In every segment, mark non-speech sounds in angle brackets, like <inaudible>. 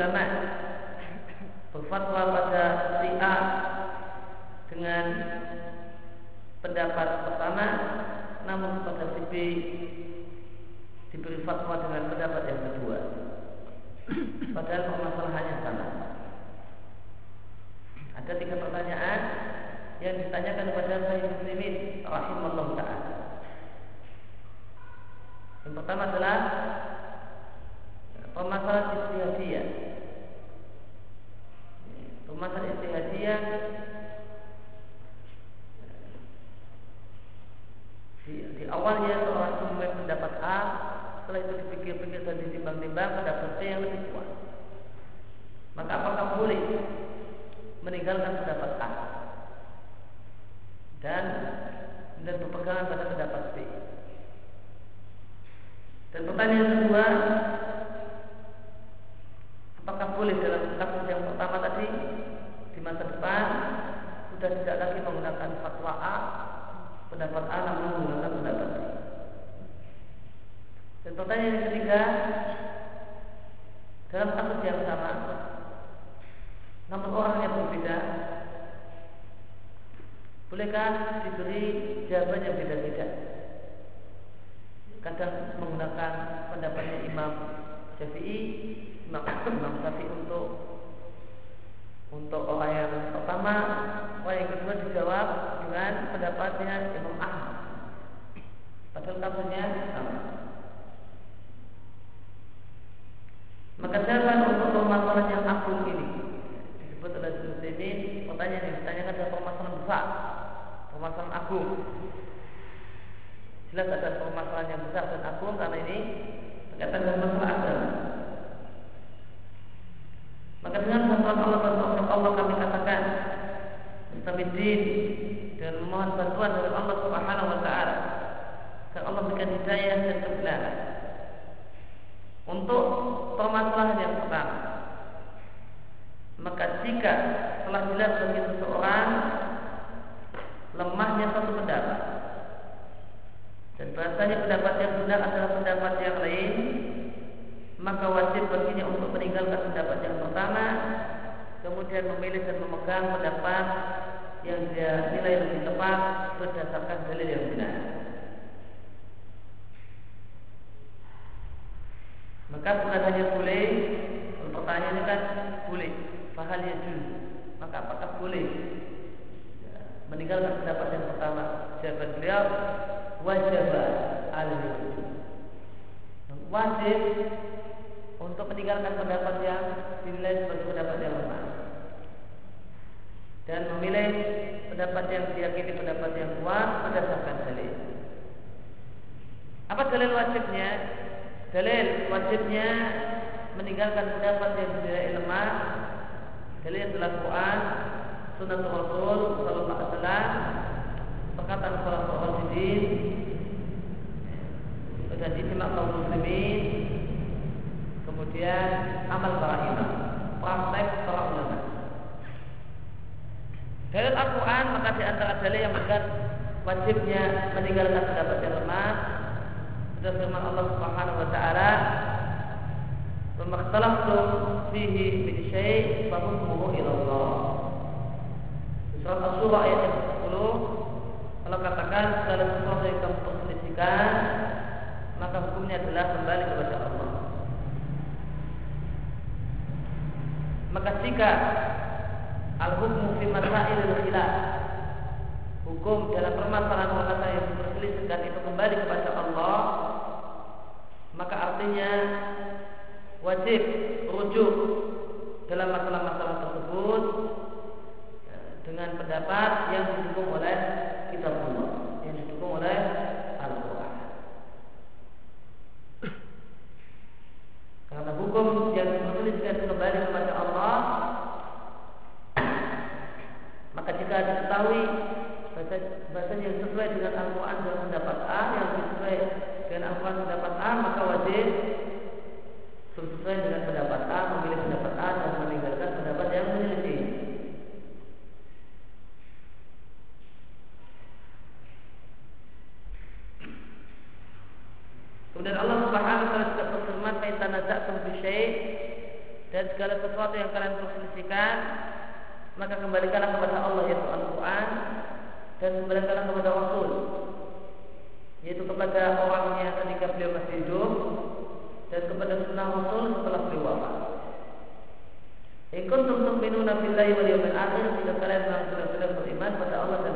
ulama berfatwa pada si A dengan pendapat pertama, namun pada si B diberi fatwa dengan pendapat yang kedua. Padahal permasalahannya sama. Ada tiga pertanyaan yang ditanyakan kepada Sayyid Muslimin rahimahullah taala. Yang pertama adalah permasalahan istihadiyah. Permasalahan istihadiyah di, di awalnya seorang mempunyai pendapat A, setelah itu dipikir-pikir dan ditimbang-timbang pendapat C yang lebih kuat. Maka apakah boleh meninggalkan pendapat A? dan dan berpegangan pada pendapat B. Dan pertanyaan kedua, apakah boleh dalam kasus yang pertama tadi di masa depan sudah tidak lagi menggunakan fatwa A, pendapat A namun menggunakan pendapat B. Dan pertanyaan yang ketiga, dalam kasus yang sama, namun orangnya berbeda, Bolehkah diberi jawaban yang beda-beda? Kadang menggunakan pendapatnya Imam Syafi'i, Imam, Syafi'i untuk untuk orang yang pertama, orang yang kedua dijawab dengan pendapatnya Imam Ahmad. Padahal kasusnya sama. Maka jawaban untuk permasalahan yang agung ini disebut oleh Muslimin pertanyaan yang ditanyakan adalah permasalahan besar permasalahan agung. Jelas ada permasalahan yang besar dan agung karena ini berkaitan dengan masalah agama. Maka dengan bantuan Allah Allah kami katakan Mustamidin dan memohon bantuan dari Allah Subhanahu wa taala agar Allah berikan hidayah dan kebenaran untuk permasalahan yang pertama. Maka jika telah jelas bagi seseorang lemahnya satu pendapat dan bahasanya pendapat yang benar adalah pendapat yang lain maka wajib baginya untuk meninggalkan pendapat yang pertama kemudian memilih dan memegang pendapat yang dia nilai lebih tepat berdasarkan dalil yang benar. Maka bukan hanya boleh pertanyaannya kan boleh fahal ya maka apakah boleh? Meninggalkan pendapat yang pertama jawaban beliau wajib al wajib untuk meninggalkan pendapat yang dinilai sebagai pendapat yang lemah dan memilih pendapat yang diyakini pendapat yang kuat berdasarkan dalil. Apa dalil wajibnya? Dalil wajibnya meninggalkan pendapat yang dinilai lemah. Dalil adalah Quran, Sunnah Rasul Sallallahu Alaihi perkataan para rasulin, dan ijma kaum muslimin, kemudian amal para imam, praktek para ulama. Dalil Al-Quran maka di antara dalil yang menunjukkan wajibnya meninggalkan pendapat yang lemah sudah firman Allah Subhanahu wa taala "Famaktalaftum fihi min syai' fa hukmuhu ila Allah." Surat Asy-Syura ayat 10 Allah katakan segala sesuatu yang kamu perselisihkan maka hukumnya adalah kembali kepada Allah. Maka jika Al-hukmu fi masailil khilaf. Hukum dalam permasalahan-permasalahan yang diperselisihkan itu kembali kepada Allah, maka artinya wajib rujuk dalam masalah-masalah tersebut eh, dengan pendapat yang didukung oleh kitab Allah, yang didukung oleh Al-Quran. Karena hukum yang diperselisihkan kembali kepada Allah maka jika diketahui bahasa, bahasa yang sesuai dengan Al-Quran dan pendapat A yang sesuai dengan Al-Quran pendapat A maka wajib sesuai dengan pendapat A memilih pendapat A dan meninggalkan pendapat yang menyelisih. Kemudian Allah Subhanahu wa taala juga berfirman, "Fa tanaza'tum fi dan segala sesuatu yang kalian perselisihkan maka kembalikanlah kepada Allah yaitu Al-Quran dan kembalikanlah kepada Rasul yaitu kepada orangnya ketika beliau masih hidup dan kepada sunnah Rasul setelah beliau wafat. In kuntum tu'minuna billahi wal yawmil akhir jika kalian memang benar-benar beriman pada Allah dan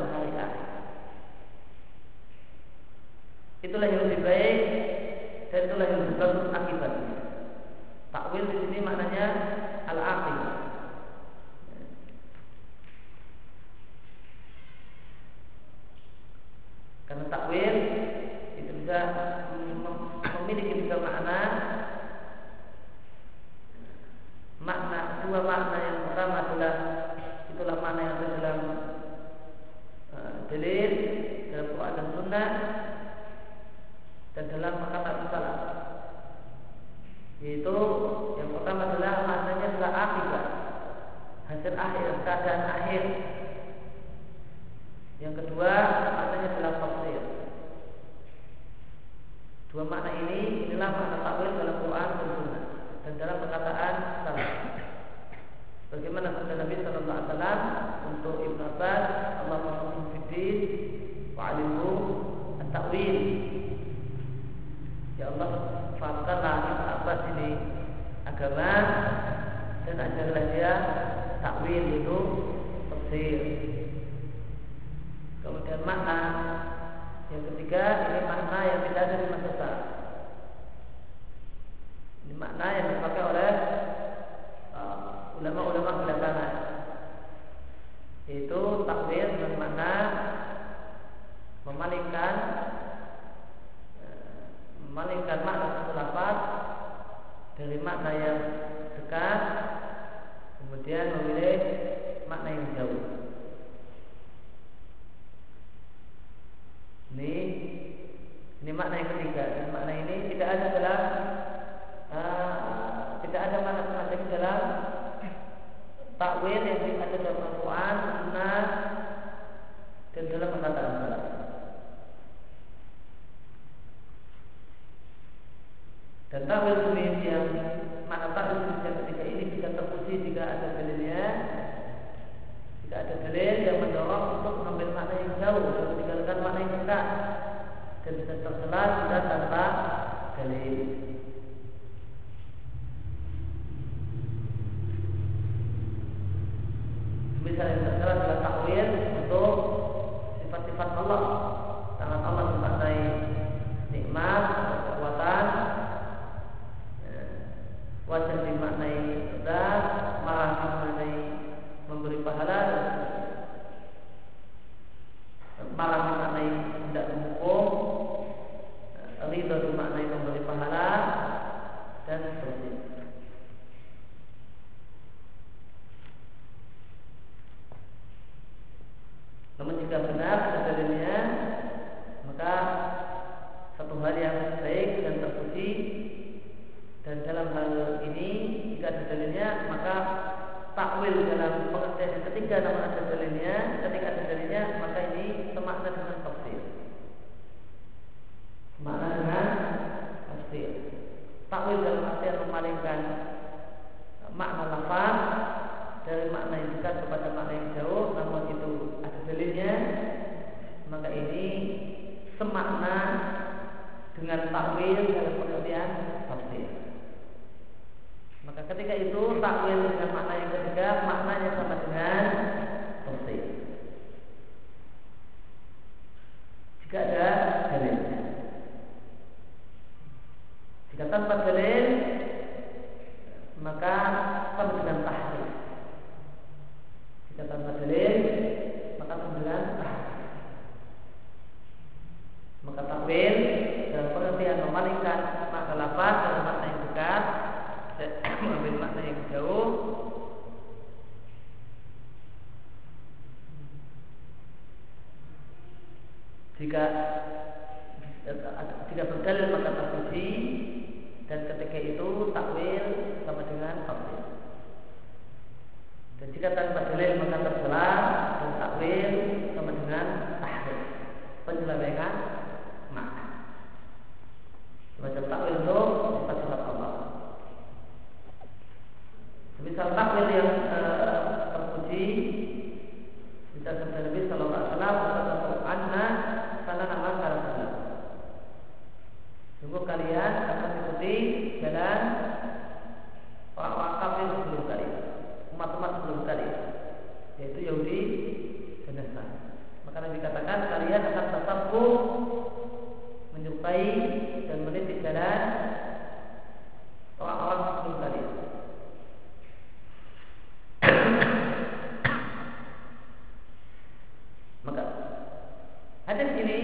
hadis ini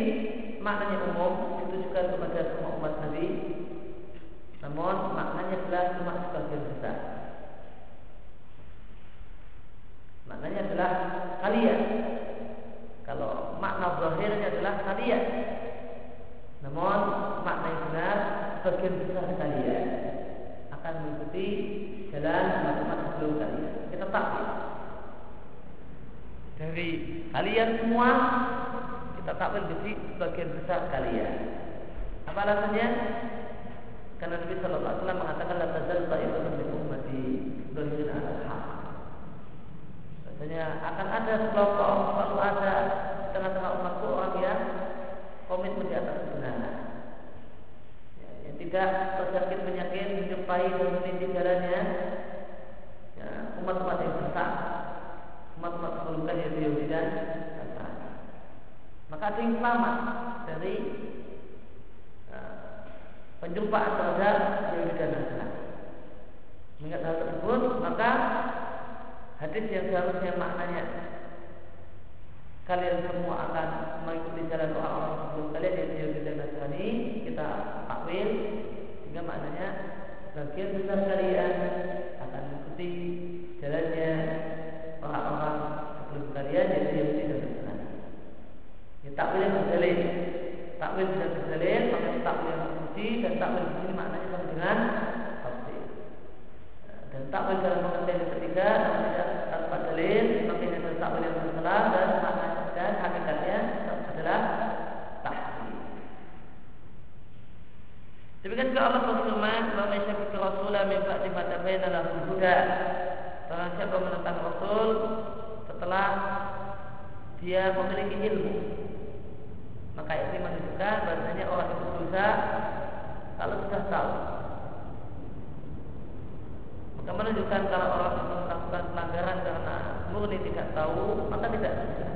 maknanya umum ditujukan kepada semua umat Nabi. Namun maknanya adalah cuma sebagian besar. Maknanya adalah kalian. Kalau makna zahirnya adalah kalian. Namun makna yang benar sebagian besar kalian akan mengikuti jalan umat-umat sebelum kalian. Kita tahu. Dari kalian semua kita takwil besi sebagian besar kalian. Apa alasannya? Karena Nabi Shallallahu Alaihi Wasallam mengatakan la tazal ta'ifatun min ummati dhahirin ala haq. Katanya akan ada sekelompok selalu ada tengah-tengah umatku orang yang komitmen di atas kebenaran. Ya, yang tidak terjangkit penyakit menjumpai dan meniti jalannya ya, umat-umat yang besar umat-umat sebelumnya yaitu Yahudi dan maka ada yang selamat dari uh, penjumpaan terhadap Yahudi dan. Mengingat hal tersebut, maka hadis yang seharusnya maknanya kalian semua akan mengikuti jalan orang-orang sebelum kalian yaitu Yahudi dan Nasrani kita takwil sehingga maknanya bagian besar kalian takwil berdalil. Takwil bisa berdalil, maka takwil terpuji dan takwil di sini maknanya sama dengan tafsir. Dan takwil dalam pengertian yang ketiga, tidak tanpa dalil, maka ini adalah takwil yang bersalah dan makna dan hakikatnya adalah tahrif. Demikian juga Allah berfirman, "Wa may yasyaqi rasulan min ba'di ma tabayyana lahu huda." Barang siapa menentang Rasul setelah dia memiliki ilmu maka ini menunjukkan bahasanya orang itu dosa kalau sudah tahu. Maka menunjukkan kalau orang itu melakukan pelanggaran karena murni tidak tahu maka tidak dosa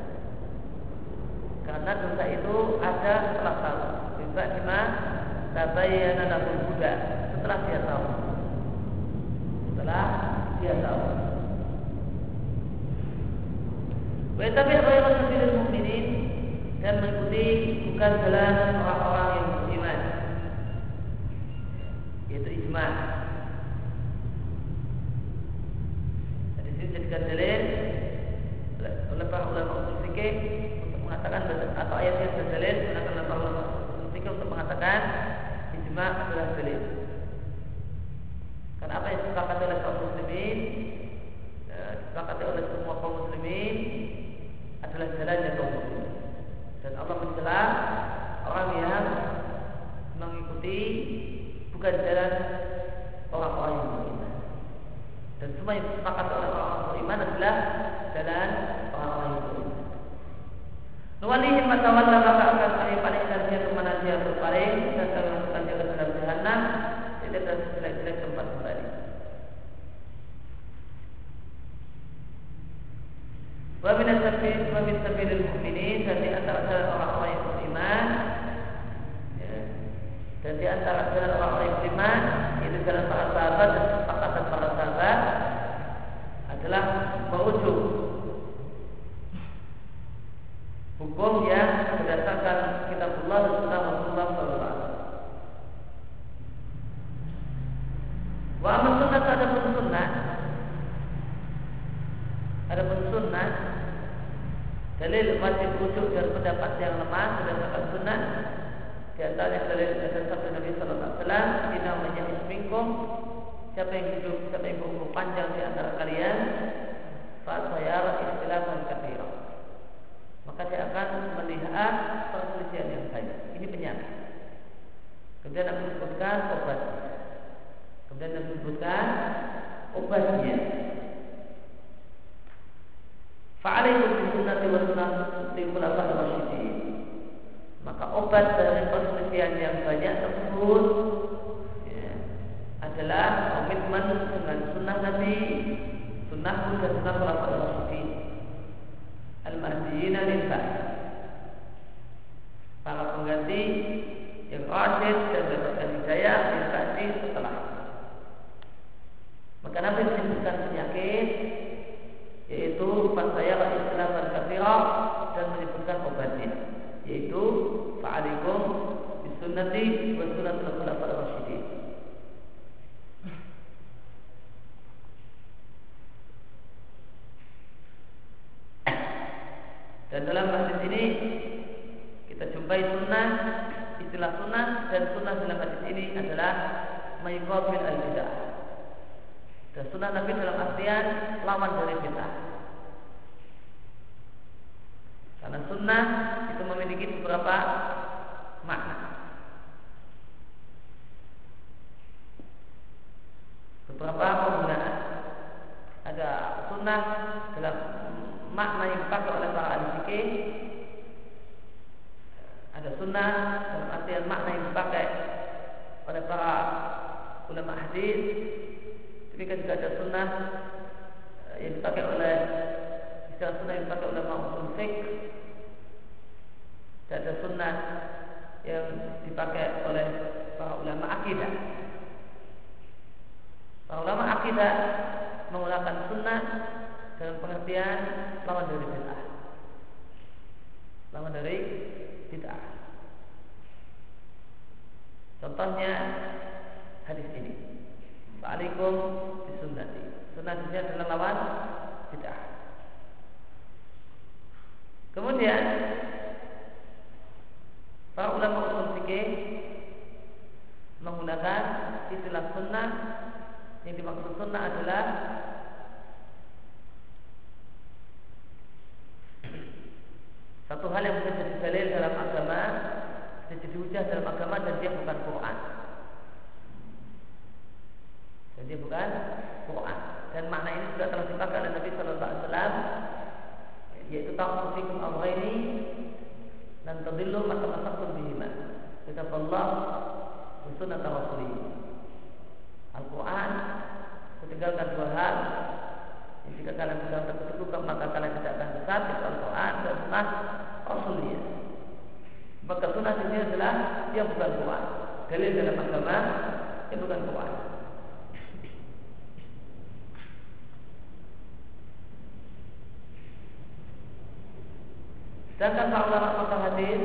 karena dosa itu ada setelah tahu. Juga cuma tabayyana lahul huda setelah dia tahu. Setelah dia tahu. Wa tapi ghairu sabilil mu'minin dan mengikuti bukan jalan orang-orang yang beriman yaitu ijma Jadi sini jadikan dalil oleh para ulama usul fikih untuk mengatakan atau ayat yang berdalil oleh para ulama usul fikih untuk mengatakan ijma adalah dalil. Karena apa yang disepakati oleh kaum muslimin ya, disepakati oleh semua kaum muslimin adalah jalannya kaum muslimin. Dan Allah mencela orang yang mengikuti bukan jalan orang-orang yang beriman. Dan semua yang disepakati oleh orang-orang beriman adalah jalan orang-orang yang beriman. Nuwalihim matawalla maka akan kami palingkan dia ke mana dia berpaling dan kami masukkan dia ke dalam jahanam tidak ada jelek-jelek tempat kembali. Wa min as-sabil mu'minin dan di antara jalan orang-orang yang beriman ya, dan di antara jalan orang-orang yang beriman itu jalan para sahabat dan kesepakatan para sahabat adalah merujuk hukum yang berdasarkan kitabullah dan sunnah Rasulullah SAW. Wa amal sunnah ada pun sunnah. Ada pun sunnah. Dalil wajib rujuk dan pendapat yang lemah berdasarkan sunnah di antaranya dari sabda Nabi Sallallahu Alaihi Wasallam menjadi minkum siapa yang hidup siapa yang berumur panjang di antara kalian saat saya istilahkan kathira maka dia akan melihat perselisihan yang banyak. Ini penyakit. Kemudian Nabi sebutkan obat kemudian Nabi sebutkan obatnya. Fa'alaikum bisunnati wa sunnati khulafah rasyidin. Maka obat dari perselisihan yang banyak tersebut ya, adalah komitmen dengan sunnah Nabi, sunnah dan sunnah khulafah rasyidin. Al-Mahdiyina lillah. Para pengganti yang rasyid dan mendapatkan hidayah lillah setelah. Maka Nabi menyebutkan penyakit yaitu saya istilah kafirah dan menyebutkan obatnya yaitu fa'alikum bisunnati wa sunnatul khulafaur rasyidin dan dalam hadis ini kita jumpai sunnah istilah sunnah dan sunnah dalam hadis ini adalah mayqabil al-bid'ah dan sunnah Nabi dalam artian lawan dari bid'ah. Karena sunnah itu memiliki beberapa makna. Beberapa penggunaan. Ada sunnah dalam makna yang dipakai oleh para ahli fikih. Ada sunnah dalam artian makna yang dipakai oleh para ulama hadis Demikian juga ada sunnah yang dipakai oleh istilah sunnah yang dipakai oleh usul fiqh dan ada sunnah yang dipakai oleh para ulama akidah. Para ulama akidah menggunakan sunnah dalam pengertian lawan dari bid'ah. Lawan dari bid'ah. Contohnya hadis ini. Waalaikum bisunnati. Sunnah adalah lawan bid'ah. Kemudian para ulama usul fikih menggunakan istilah sunnah yang dimaksud sunnah adalah satu hal yang bisa jadi dalil dalam agama, bisa jadi hujah dalam agama dan dia bukan Quran. Dan dia bukan Quran. Dan makna ini sudah telah dipakai oleh Nabi Sallallahu Alaihi Wasallam, yaitu ta'ufikum al-ghairi dan tadillu maka masaktum bihima. Kitab Allah dan sunnah Rasulih. Al-Quran Ketinggalkan dua hal yang jika kalian sedang terketukan maka kalian tidak akan sesat Al-Quran dan sunnah Rasulnya. Maka sunnah ini adalah dia bukan Quran. Dalil dalam agama dia bukan Quran. Sedangkan para ulama pakar hadis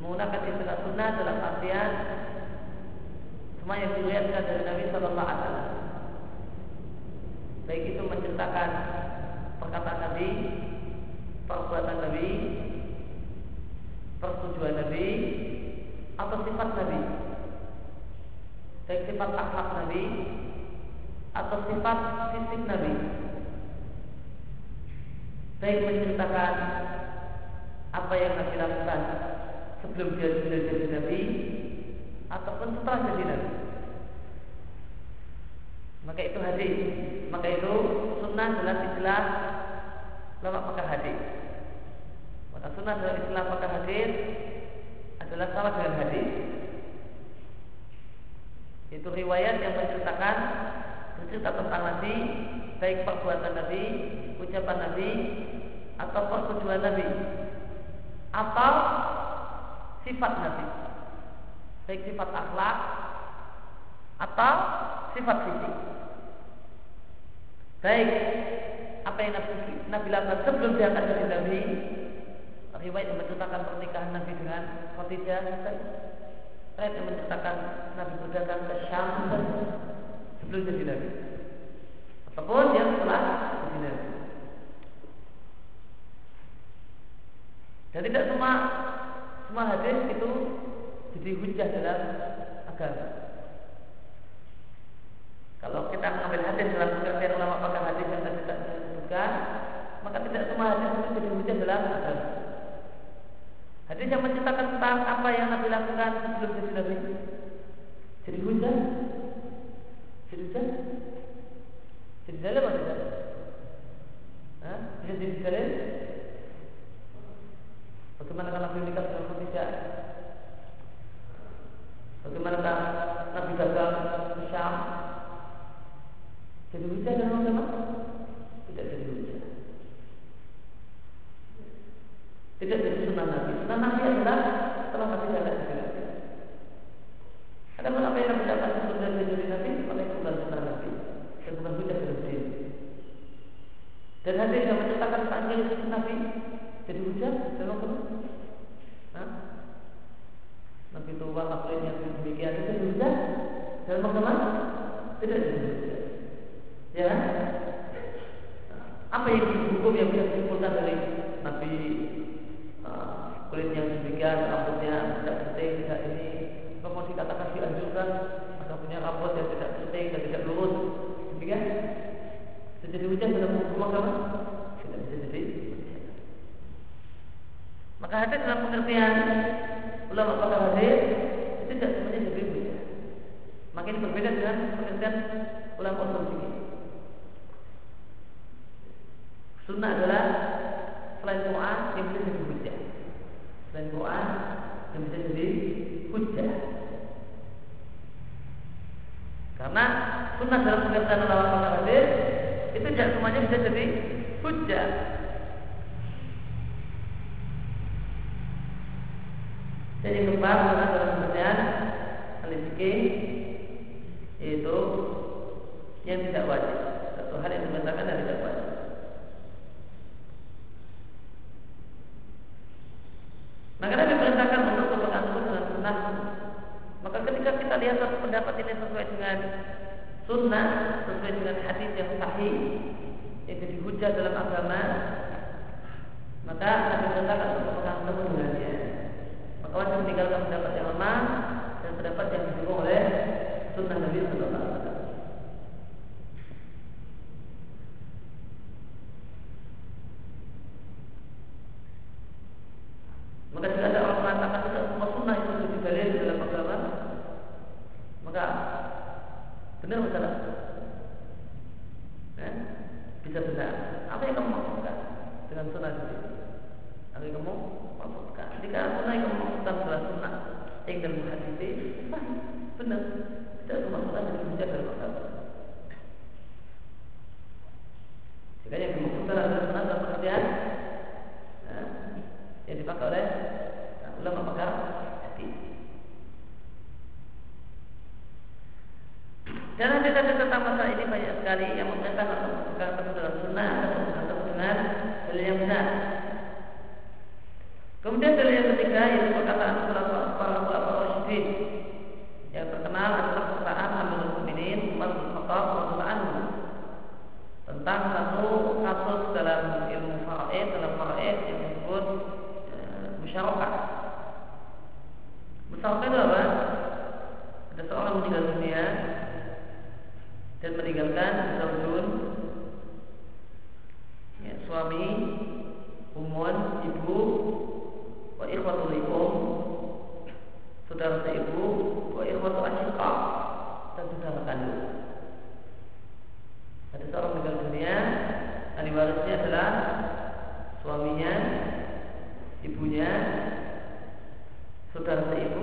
menggunakan istilah sunnah dalam artian semua yang diriwayatkan dari Nabi Shallallahu Alaihi Wasallam. Baik itu menceritakan perkataan Nabi, perbuatan Nabi, persetujuan Nabi, atau sifat Nabi. Baik sifat akhlak Nabi atau sifat fisik Nabi. Baik menceritakan apa yang Nabi lakukan sebelum dia sudah jadi Nabi ataupun setelah jadi Nabi. Maka itu hadis. Maka itu sunnah dalam istilah lama pakar hadis. Maka sunnah dalam istilah pakar hadis adalah sama dengan hadis. Itu riwayat yang menceritakan bercerita tentang Nabi, baik perbuatan Nabi, ucapan Nabi, atau persetujuan Nabi, atau sifat Nabi, baik sifat akhlak atau sifat fisik. Baik apa yang Nabi, Nabi lakukan sebelum dia akan jadi Nabi, riwayat yang menceritakan pernikahan Nabi dengan Khadijah, riwayat yang menceritakan Nabi berdagang ke Syam sebelum jadi Nabi, ataupun yang setelah jadi Nabi. Dan tidak semua semua hadis itu jadi hujah dalam agama. Kalau kita mengambil hadis dalam pengertian ulama pakar hadis yang tadi tidak disebutkan, maka tidak semua hadis itu jadi hujah dalam agama. Hadis yang menceritakan tentang apa yang Nabi lakukan sebelum jadi Nabi jadi hujah, jadi hujah, jadi dalil? Bisa jadi dalil? Bagaimana Nabi menikah dengan Khadijah? Bagaimana Nabi gagal ke Syam? Jadi hujah dalam agama? Tidak jadi hujah. Tidak jadi sunnah Nabi. Sunnah Nabi adalah setelah Nabi jalan jadi Nabi. Ada apa yang Nabi dapat dari jadi Nabi? Maka itu bukan sunnah Nabi. Dan bukan hujah dalam diri. Dan hadis yang tentang jadi Nabi jadi hujah dalam agama? Hah? Tua makhluk yang demikian itu hujah dalam agama? Tidak jadi hujah. Ya, apa yang hukum yang bisa disimpulkan dari Nabi uh, kulit yang demikian, rambutnya tidak penting, tidak ini, kalau dikatakan dianjurkan, atau punya rambut yang tidak penting dan tidak lurus, demikian. Jadi hujan dalam hukum agama? Tidak bisa jadi Maka hadis dalam pengertian ulama pakar hadis itu tidak semuanya jadi hujan. Makin berbeda dengan pengertian ulama usul fikih. Sunnah adalah selain Quran yang bisa jadi hujah. Selain Quran yang bisa jadi hujah. Karena sunnah dalam pengertian ulama hadis itu tidak semuanya bisa jadi hujah. Jadi kembali dalam pengertian al-fikih yaitu yang tidak wajib. Satu hal yang dibatalkan dan tidak wajib. Maka Nabi perintahkan untuk berpegang teguh dengan sunnah. Maka ketika kita lihat satu pendapat ini sesuai dengan sunnah, sesuai dengan hadis yang sahih, yang jadi hujah dalam agama, maka Nabi perintahkan untuk berpegang teguh dengannya. Maka wajib meninggalkan pendapat yang lemah dan pendapat yang didukung oleh sunnah Nabi Sallallahu ibunya sudah seimbang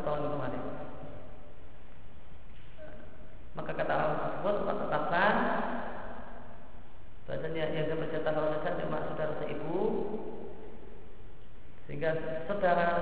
satu tahun kemarin, nah, maka kata Allah tersebut maka tetapkan bahasanya yang dia bercerita kalau saudara cuma saudara seibu sehingga saudara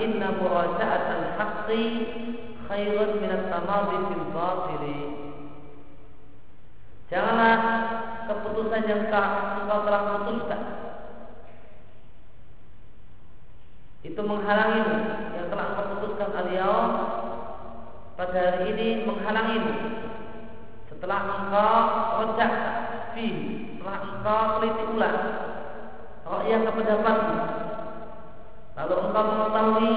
inna muraja'at al-haqqi khairun min at-tamadi fil batili. Janganlah keputusan yang engkau telah putuskan. Itu menghalangimu. Yang telah engkau putuskan aliyah pada hari ini menghalangimu. Setelah engkau rojak fi setelah engkau teliti ulang yang kependapatmu lalu engkau mengetahui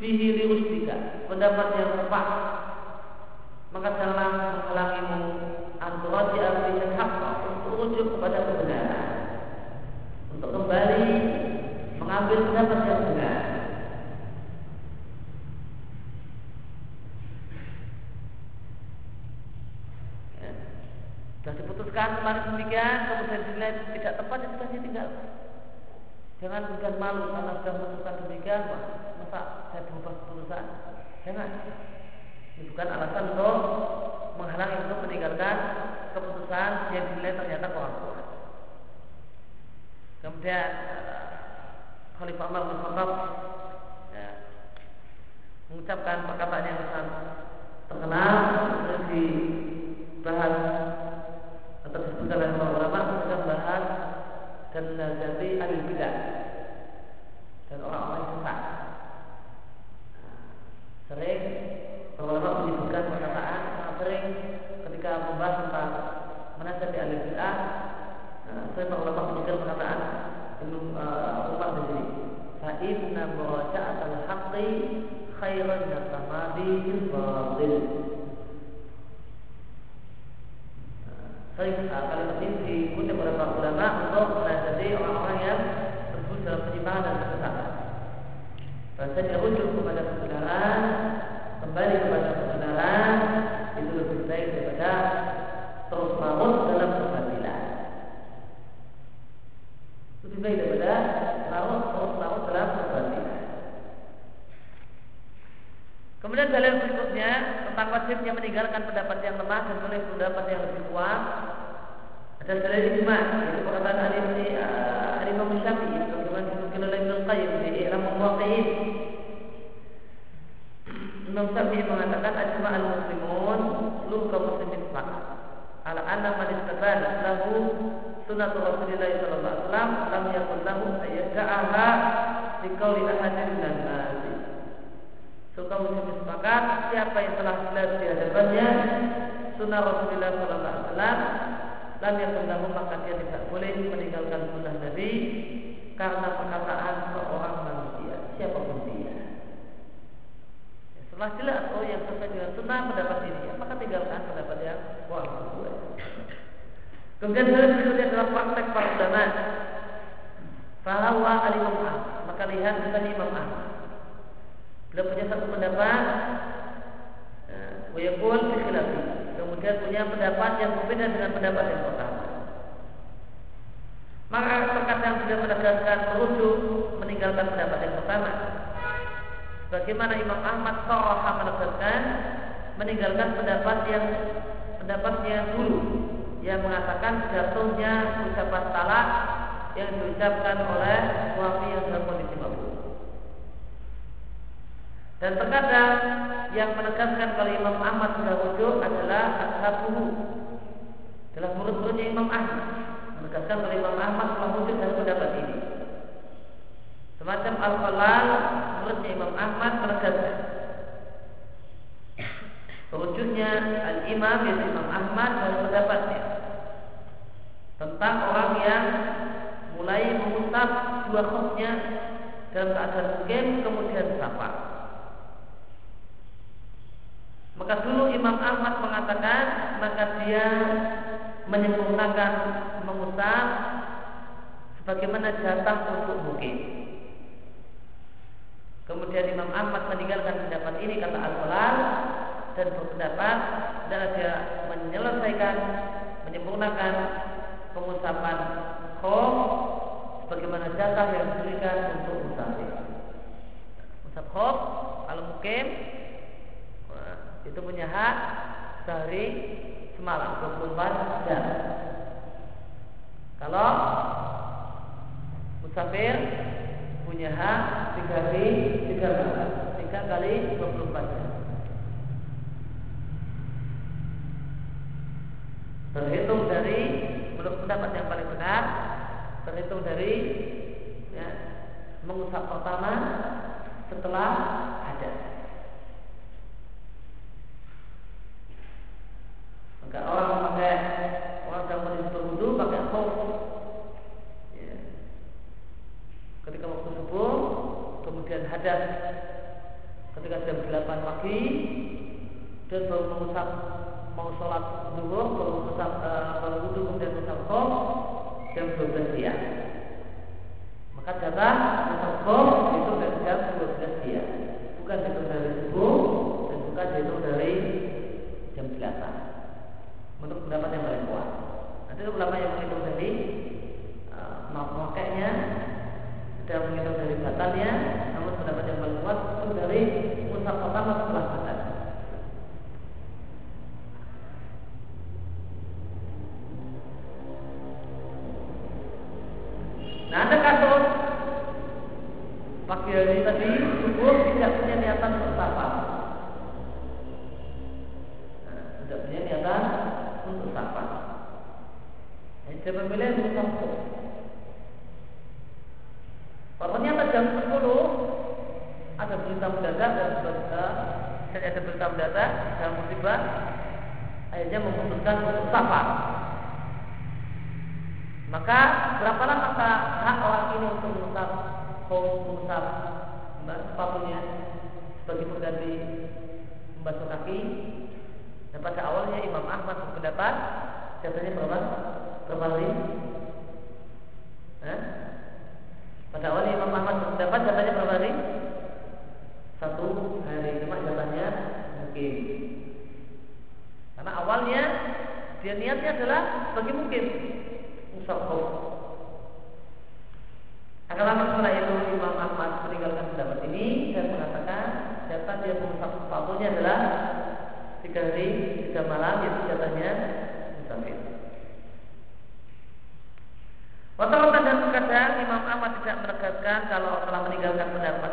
fihi liustika pendapat yang tepat maka janganlah menghalangimu anturaji fi hak untuk rujuk kepada kebenaran untuk kembali mengambil pendapat yang benar. Ya. Sudah diputuskan kemarin demikian, kemudian dinilai tidak tepat, ya sudah ditinggal. Jangan bukan malu karena sudah memutuskan demikian, Pak. Masa saya berubah keputusan? Jangan. Ini bukan alasan untuk menghalangi untuk meninggalkan keputusan yang dinilai ternyata kurang kuat. Kemudian Khalifah Umar bin Khattab ya, mengucapkan perkataan yang sangat terkenal dan dibahas atau disebutkan oleh para ulama bahas dan nazati ahli bidah dan orang-orang sesat. Sering ulama menyebutkan perkataan sangat sering ketika membahas tentang menasihati ahli bidah. Nah, sering ulama menyebutkan perkataan belum uh, Umar di sini. Fa inna muraja'at al-haqqi khairan min tamadi batil. Sering uh, kalimat ini dikutip oleh para ulama untuk menasihati orang-orang yang tersebut dalam penyimpangan dan kesesatan. Bahasanya rujuk kepada kebenaran, kembali kepada kebenaran itu lebih baik daripada terus larut dalam kebatilan lebih baik daripada larut terus larut dalam kebatilan. Kemudian dalil berikutnya tentang wajibnya meninggalkan pendapat yang lemah dan boleh pendapat yang lebih kuat. Ada dalil ijma yaitu perkataan Ali bin Ali Imam Syafi'i sebagaimana disebutkan oleh Ibnu Qayyim di Ihram Muwaqqi'in. Imam Syafi'i mengatakan ajma al muslimun seluruh kaum muslimin sepakat ala anna man istabana lahu sunnah Rasulullah sallallahu alaihi wasallam lam yakun lahu ayyada'aha di qauli ahadin minan nasi. Suka muslim sepakat siapa yang telah jelas di hadapannya sunnah Rasulullah sallallahu alaihi wasallam lam yakun lahu maka dia tidak boleh meninggalkan sunnah Nabi karena perkataan seorang manusia siapa pun dia. Setelah jelas oh yang sesuai dengan sunnah pendapat ini, ya, maka tinggalkan pendapat yang wah Kemudian hal berikutnya adalah praktek para ulama. Fahawa alimam Maka lihat misalnya Imam Ahmad. Beliau punya satu pendapat. Wayakul fikhilafi. Kemudian punya pendapat yang berbeda dengan pendapat yang pertama. Maka terkadang beliau menegaskan merujuk meninggal meninggalkan pendapat yang pertama. Bagaimana Imam Ahmad Soroha menegaskan meninggalkan pendapat yang pendapatnya dulu yang mengatakan jatuhnya ucapan talak yang diucapkan oleh suami yang dalam kondisi mabuk. Dan terkadang yang menegaskan kalau Imam Ahmad sudah wujud adalah ashabuhu adalah murid-muridnya Imam Ahmad menegaskan kalau Imam Ahmad telah wujud dalam pendapat ini. Semacam Al-Falal muridnya Imam Ahmad menegaskan Wujudnya Al-Imam yaitu Imam Ahmad dalam pendapatnya tentang orang yang mulai mengusap dua khufnya dalam keadaan mukim kemudian sapa. Maka dulu Imam Ahmad mengatakan maka dia menyempurnakan mengusap sebagaimana jatah untuk mukim. Kemudian Imam Ahmad meninggalkan pendapat ini kata Al-Falal dan berpendapat adalah dia menyelesaikan menyempurnakan pengusapan khom sebagaimana jatah yang diberikan untuk musafir. Musaf khom kalau mukim itu punya hak sehari semalam 24 jam. Kalau musafir punya hak hari tiga malam, tiga kali 24 jam. terhitung dari menurut pendapat yang paling benar terhitung dari ya, mengusap pertama setelah ada maka orang memakai orang yang kondisi berwudu pakai khuf ya. ketika waktu subuh kemudian hadas ketika jam 8 pagi dan baru mengusap mau sholat zuhur baru musaf baru wudhu kemudian musaf khom jam 12 siang. Maka jatah musaf khom itu dari jam 12 siang bukan itu dari subuh dan bukan itu dari jam 8 menurut pendapat yang paling kuat. Nanti ulama yang menghitung dari uh, makainya ada menghitung dari batalnya kuat itu dari musaf pertama setelah batal Nah ada kasus pagi hari tadi subuh tidak punya niatan untuk sapa. Nah, tidak punya niatan untuk sapa. Nah, dia memilih untuk sapa. Ternyata jam 10 ada berita mendadak dan berita dan ada berita mendadak dalam musibah akhirnya memutuskan untuk sapa. Maka berapa lama hak orang ini untuk mengusap kaum mengusap sepatunya sebagai pengganti membasuh kaki? Dan pada awalnya Imam Ahmad berpendapat jatuhnya berapa? Berapa hari? Eh? Pada awalnya Imam Ahmad berpendapat jatuhnya berapa hari? Satu hari cuma jatahnya mungkin. Karena awalnya dia niatnya adalah bagi mungkin musafir. Akan lama setelah itu Imam Ahmad meninggalkan pendapat ini dan mengatakan jatah dia mengusap sepatunya adalah tiga hari tiga malam yaitu jatahnya musafir. Waktu dan terkadang Imam Ahmad menegaskan kalau telah meninggalkan pendapat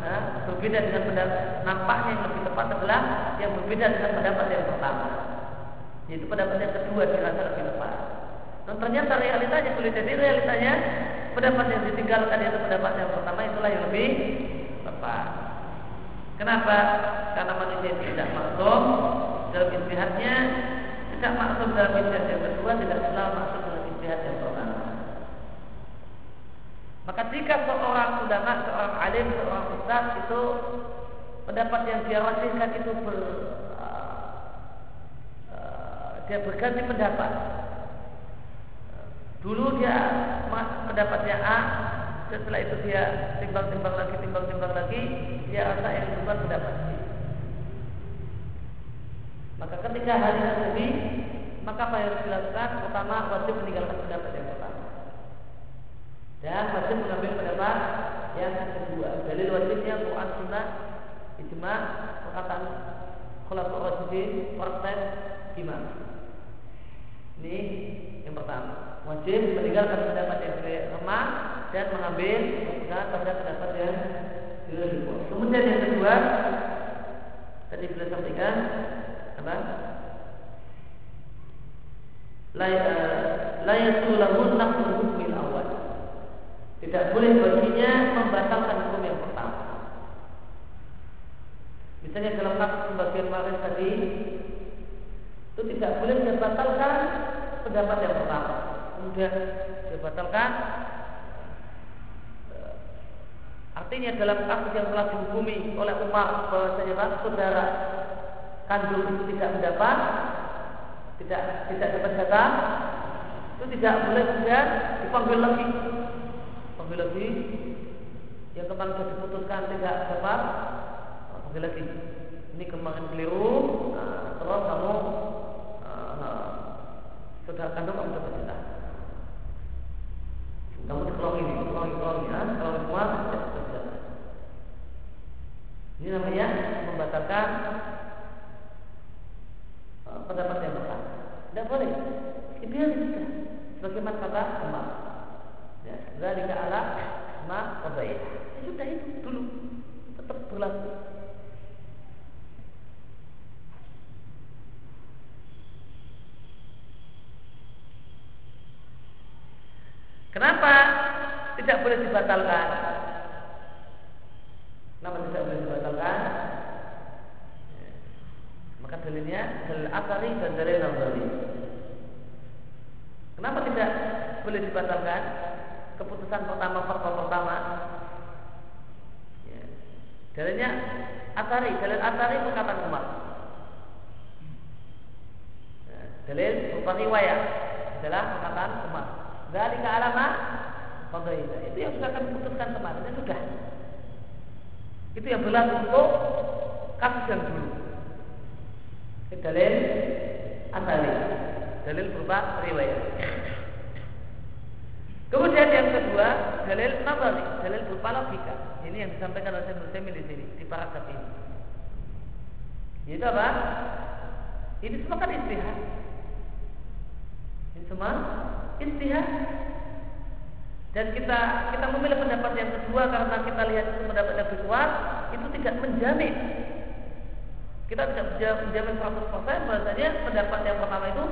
eh, berbeda dengan pendapat nampaknya yang lebih tepat adalah yang berbeda dengan pendapat yang pertama. Yaitu pendapat yang kedua dirasa lebih tepat. Dan ternyata realitanya boleh jadi realitanya pendapat yang ditinggalkan itu pendapat yang pertama itulah yang lebih tepat. Kenapa? Karena manusia tidak maksum dalam istihadnya, tidak maksum dalam istihad yang kedua, tidak selalu maksum dalam istihad yang pertama. Maka jika seorang ulama, seorang alim, seorang ustaz itu pendapat yang dia wajibkan itu ber, uh, dia berganti pendapat. Dulu dia pendapatnya A, setelah itu dia timbang-timbang lagi, timbang-timbang lagi, dia rasa yang bukan pendapat Maka ketika hari terjadi, maka apa yang harus dilakukan? Pertama, wajib meninggalkan pendapat. Dan wajib mengambil pendapat yang kedua. Dalil wajibnya Quran Sunnah, ijma, perkataan khulafaur rasyidin, praktek gimana? Ini yang pertama. Wajib meninggalkan pendapat yang lemah dan mengambil keputusan pada pendapat yang kuat. Kemudian yang kedua tadi sudah sampaikan apa? Layak lahu nafsu hukum awal. Tidak boleh baginya membatalkan hukum yang pertama. Misalnya dalam kasus pembagian waris tadi itu tidak boleh dibatalkan pendapat yang pertama. Kemudian dibatalkan Artinya dalam kasus yang telah dihukumi oleh Umar bahwasanya saudara kandung itu tidak mendapat tidak tidak dapat jatah itu tidak boleh juga dipanggil lagi panggil lagi yang kemarin sudah diputuskan tidak dapat panggil lagi ini kemarin keliru nah, terus kamu uh, saudara kandung kamu dapat jatah kamu dikelongi dikelongi kelongi ya kalau semua ini namanya membatalkan uh, pendapat yang pertama. Tidak boleh. Ideal juga. Bagaimana kata Umar. Ke ala ma Ya sudah itu dulu tetap berlaku. Kenapa tidak boleh dibatalkan? Kenapa tidak boleh dibatalkan? Ya. Maka dalilnya dalil asari dan dalil nazari. Kenapa tidak boleh dibatalkan? Keputusan pertama fatwa pertama. Ya. Dalilnya asari, dalil asari perkataan Umar. Ya. Dalil berupa riwayat adalah perkataan Umar. Dari alama itu yang sudah kami putuskan kemarin, itu sudah. Itu yang berlaku untuk kasus yang dulu. Dalil asali. Dalil berupa riwayat. Kemudian yang kedua, dalil nazari, dalil berupa logika. Ini yang disampaikan oleh Syekh di sini di paragraf ini. Itu apa? Ini semua kan istihad. Ini semua istihad. Dan kita kita memilih pendapat yang kedua karena kita lihat itu pendapat yang lebih kuat, itu tidak menjamin. Kita tidak menjamin 100% bahwasanya pendapat yang pertama itu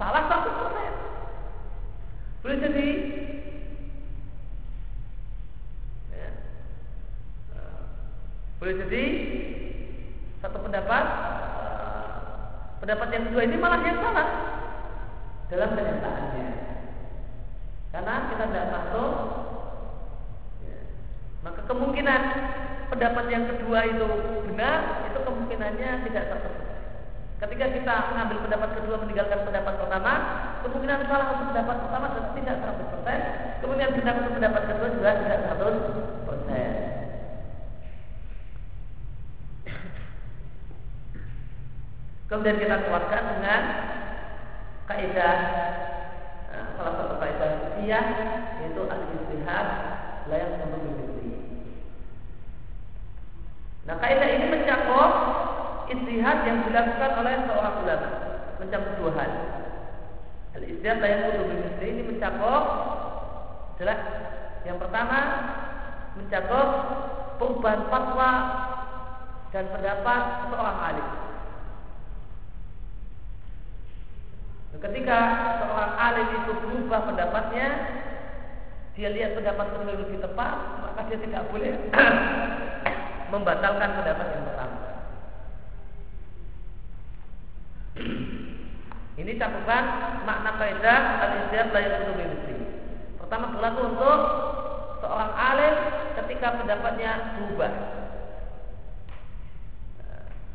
salah 100%. Boleh jadi? Ya, eh, boleh jadi? Satu pendapat? Eh, pendapat yang kedua ini malah yang salah dalam kenyataannya. Karena kita tidak masuk ya, maka kemungkinan pendapat yang kedua itu benar itu kemungkinannya tidak terpenuhi Ketika kita mengambil pendapat kedua meninggalkan pendapat pertama, kemungkinan salah untuk pendapat pertama tidak 100%, kemudian benar untuk pendapat kedua juga tidak 100%. Kemudian kita kuatkan dengan kaidah nah, salah satu kaidah fikih yaitu al-istihad layak untuk dimiliki. Nah kaidah ini mencakup istihad yang dilakukan oleh seorang ulama mencakup dua hal. Al-istihad layak untuk dimiliki ini mencakup adalah yang pertama mencakup perubahan fatwa dan pendapat seorang alim. Ketika seorang alim itu berubah pendapatnya, dia lihat pendapat kedua lebih tepat, maka dia tidak boleh <clears throat> membatalkan pendapat yang pertama. Ini cakupan makna kaidah al-ijtihad la yakutu Pertama berlaku untuk seorang alim ketika pendapatnya berubah.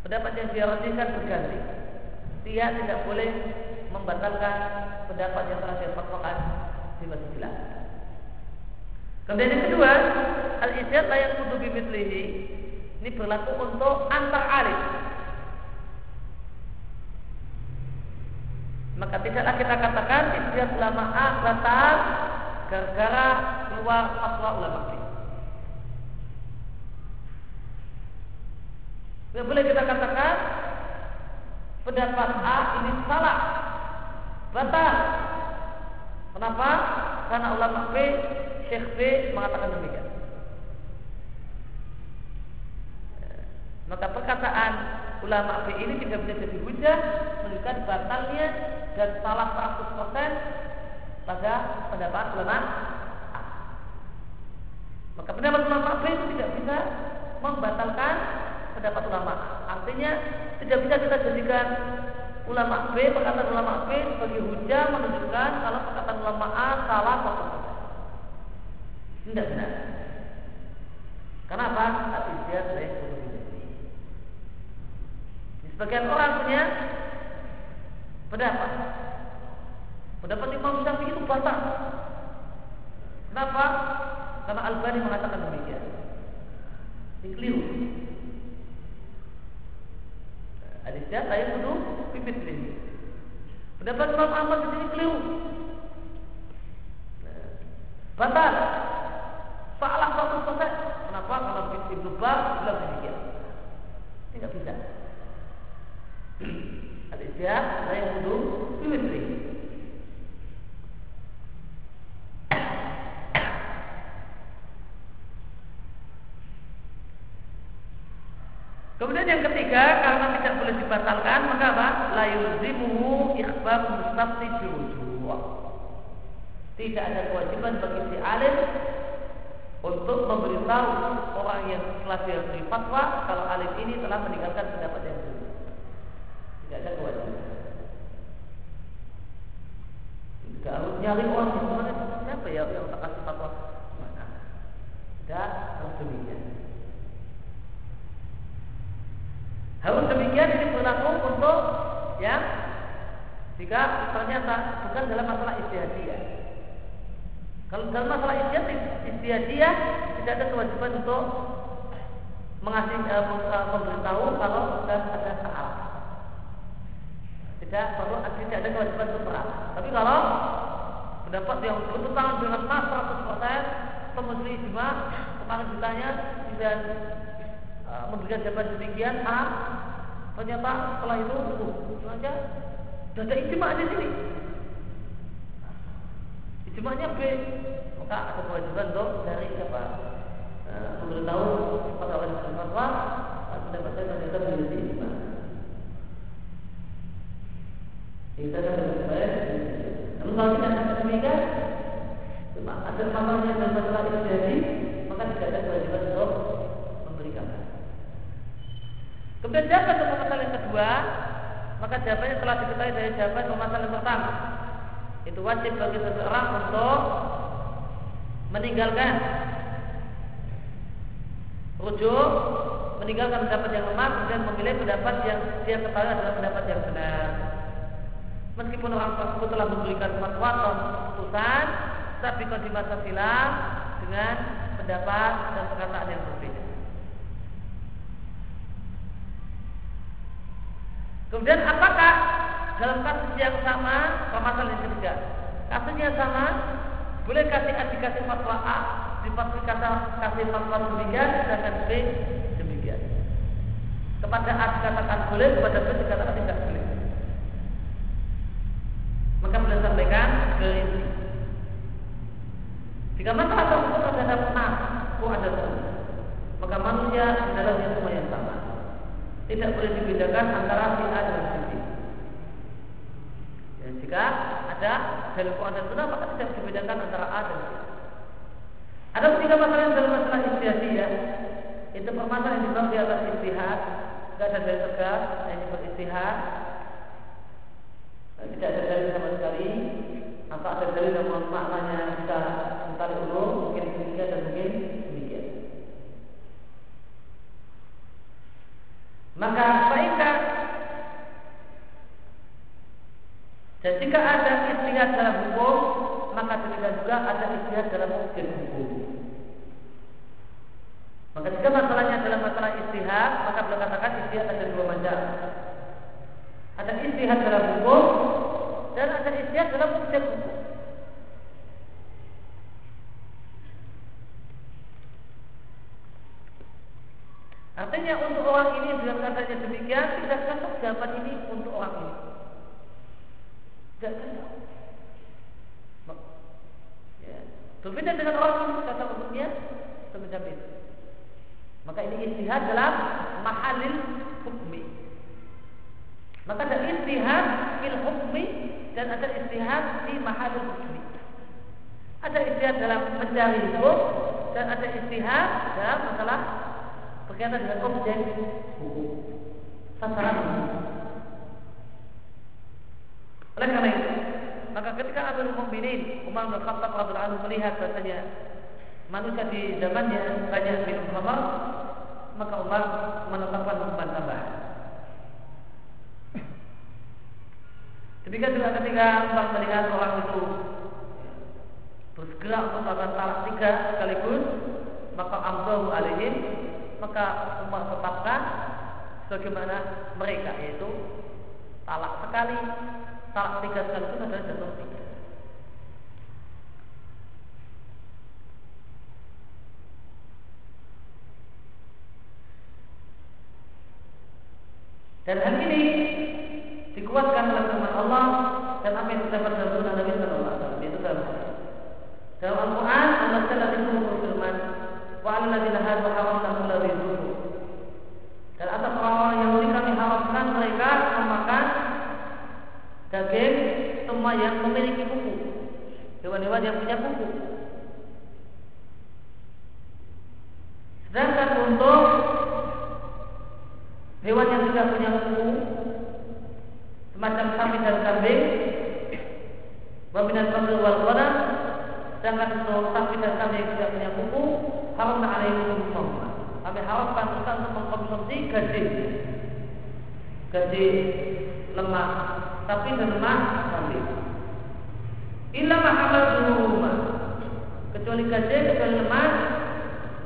Pendapat yang dia rajinkan berganti. Dia tidak boleh membatalkan pendapat yang telah difatwakan di Masjid Kemudian yang kedua, al-ijtihad layak kudu bimitlihi. Ini berlaku untuk antar alim. Maka tidaklah kita katakan ijtihad ulama A batal gara-gara keluar fatwa ulama B. Tidak boleh kita katakan pendapat A ini salah batal. Kenapa? Karena ulama B, Syekh B mengatakan demikian. Maka perkataan ulama B ini tidak bisa jadi hujah menunjukkan batalnya dan salah 100% pada pendapat ulama. Maka pendapat ulama itu tidak bisa membatalkan pendapat ulama. Artinya tidak bisa kita jadikan ulama B, perkataan ulama B sebagai hujah menunjukkan kalau perkataan ulama A salah satu Tidak benar. Kenapa? Tapi dia Sebagian orang punya pendapat. Pendapat Imam Syafi'i itu batal. Kenapa? Karena Al-Bani mengatakan demikian. Ini keliru. Hadisnya saya penuh pipit ini. Pendapat Imam Ahmad di sini keliru. Batal. Salah satu persen. Kenapa? Karena Ibnu Bar bilang demikian. Tidak bisa. <clears throat> Saya penuh pipit ini. Kemudian yang ketiga, karena tidak boleh dibatalkan, maka apa? La yulzimuhu ikhbar mustafti Tidak ada kewajiban bagi si alim untuk memberitahu orang yang telah dia beri fatwa kalau alim ini telah meninggalkan pendapat yang dulu. Tidak ada kewajiban. Tidak harus nyari orang sebenarnya siapa ya yang tak kasih fatwa? Tidak harus demikian. Harus demikian ini berlaku untuk ya jika ternyata bukan dalam masalah istihadiyah. Kalau dalam masalah istihadiyah tidak ada kewajiban untuk mengasih uh, memberitahu kalau sudah ada salah. Tidak tidak perlu tidak ada kewajiban untuk perang. Tapi kalau pendapat yang bertentangan dengan mas 100% pemusli ijma kemarin ditanya dan uh, memberikan jawaban demikian A ternyata setelah itu uh, aja sudah ada ijma di sini. Ijmanya B. Maka ada kewajiban untuk dari siapa? Uh, memberitahu kepada orang yang fatwa pendapat saya ternyata menjadi ijma kita akan baik namun kalau tidak demikian cuma ada amalnya dan masalah itu jadi maka tidak ada kewajiban untuk memberikan kemudian jawaban untuk masalah yang kedua? Maka jawabannya telah diketahui dari jawaban untuk masalah yang pertama? Itu wajib bagi seseorang untuk meninggalkan rujuk meninggalkan pendapat yang lemah dan memilih pendapat yang dia ketahui adalah pendapat yang benar meskipun orang tersebut telah memberikan fatwa atau keputusan tapi kalau di masa silam dengan pendapat dan perkataan yang berbeda. Kemudian apakah dalam kasus yang sama permasalahan yang ketiga kasusnya sama boleh kasih dikasih fatwa A dipasih kata kasih fatwa demikian sedangkan B demikian kepada A dikatakan boleh kepada B dikatakan tidak maka boleh sampaikan ke ini jika masalah tersebut ada nas, kok ada sunnah, maka manusia adalah semua yang sama. Tidak boleh dibedakan antara si A dan si B. Ya, jika ada dalil Quran dan Sunnah maka tidak dibedakan antara A dan B. Ada tiga masalah yang dalam masalah ya. Itu permasalahan yang dibahas di atas istihad. Tidak ada dalil tegas yang disebut istihad. Tidak ada dalil sama sekali. Atau ada dalil yang maknanya bisa tarik ulur, mungkin demikian dan mungkin demikian. Maka baiklah dan jika ada istihad dalam hukum, maka demikian juga ada istihad dalam hukum. Maka jika masalahnya adalah masalah istihad, maka boleh katakan istihad ada dua macam. Ada istihad dalam hukum dan ada istihad dalam hukum. Artinya untuk orang ini dengan katanya demikian tidak cocok jawaban ini untuk orang ini. Tidak cocok. Ya. Berbeda dengan orang ini kata untuknya semacam itu. Maka ini istihad dalam mahalil. Maka ada istihad fil hukmi dan ada istihad di mahalil hukmi. Ada istihad dalam mencari hukum dan ada istihad dalam masalah berkaitan dengan objek hukum. Sasaran oleh karena itu maka ketika Abu Mukminin Umar bin Khattab radhiyallahu anhu melihat bahasanya manusia di zamannya banyak minum khamar maka Umar menetapkan hukuman tambahan Juga ketika Umar melihat orang itu bersegera untuk melakukan talak tiga sekaligus, maka amdahu alaihim maka Umar tetapkan bagaimana mereka yaitu talak sekali, talak tiga sekali itu adalah jatuh tiga. Dan hal ini dikuatkan oleh firman Allah dan apa yang terdapat dalam sunnah Nabi Sallallahu Alaihi Wasallam itu dalam dalam Al-Quran Allah Taala itu berfirman wa alladzina hadu kullu rizqu dan atas orang-orang Yahudi kami haramkan mereka memakan daging semua yang memiliki kuku. Hewan-hewan yang punya kuku. Sedangkan untuk hewan yang tidak punya kuku semacam sapi dan kambing. Wabinan kambing wal ghanam Sedangkan untuk sapi dan kambing tidak punya kuku Haram alaihi semua Kami haramkan kita untuk mengkonsumsi gaji. Gaji lemak dan lemak kambing. Mahamal rumah Kecuali gaji, kecuali lemak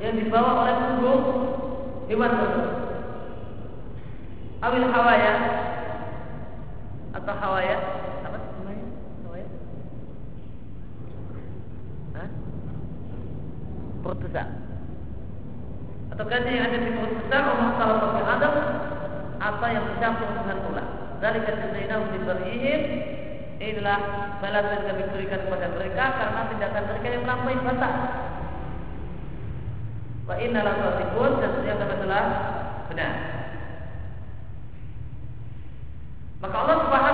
Yang dibawa oleh punggung Hewan tersebut. Awil hawaya atau hawaya? Apa? Namanya hawaya? Hah? perut besar. Atau gaji yang ada di perut besar Allah salah satu adam apa yang bercampur dengan tulang dari jazainahum di berihim inilah balasan kami berikan kepada mereka karena tindakan mereka yang melampaui batas. Wa inna la dan sesungguhnya kami telah benar. Maka Allah Subhanahu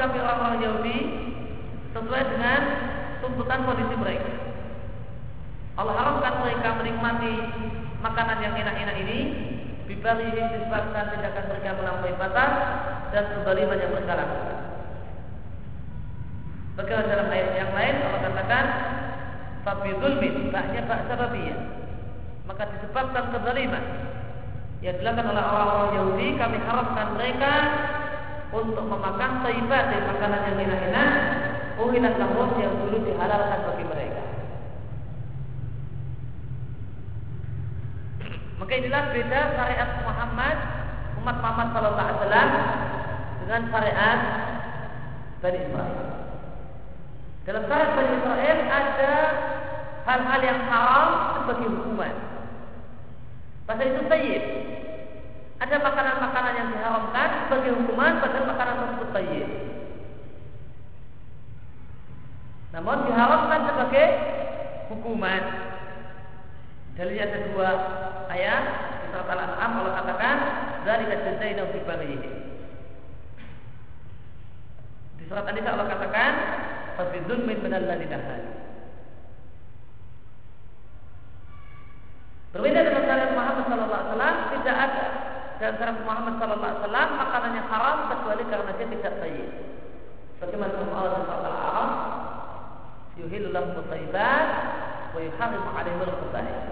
mensikapi orang-orang Yahudi sesuai dengan tuntutan kondisi mereka. Allah haramkan mereka menikmati makanan yang enak-enak ini Bibarihi disebabkan tindakan mereka melampaui batas dan kebaliman yang berkala. Bagaimana dalam ayat yang lain Allah katakan Fabi zulmin Baknya bak Maka disebabkan kezaliman Yang dilakukan oleh orang-orang Yahudi Kami haramkan mereka untuk memakan taibat dari makanan yang enak-enak uhilat lahum yang dulu dihalalkan bagi mereka. Maka inilah beda syariat Muhammad umat Muhammad Sallallahu Alaihi Wasallam dengan syariat Bani Israel. Dalam syariat Bani Israel ada hal-hal yang haram sebagai hukuman. Pasal itu sayyid ada makanan-makanan yang diharamkan sebagai hukuman pada makanan tersebut bayi. Namun diharamkan sebagai hukuman. Dalilnya ada dua ayat surat Al-An'am Allah katakan dari kajazaina fi barihi. Di surat An-Nisa Allah katakan fabidun min minal ladina Berbeda dengan syariat Muhammad sallallahu alaihi wasallam tidak ada dan antara Muhammad Sallallahu Alaihi Wasallam makanan yang haram kecuali karena dia tidak sayyid. Bagaimana Allah dan Allah Arab yuhilullah mutaibat wa yuharim alaihul khubaith.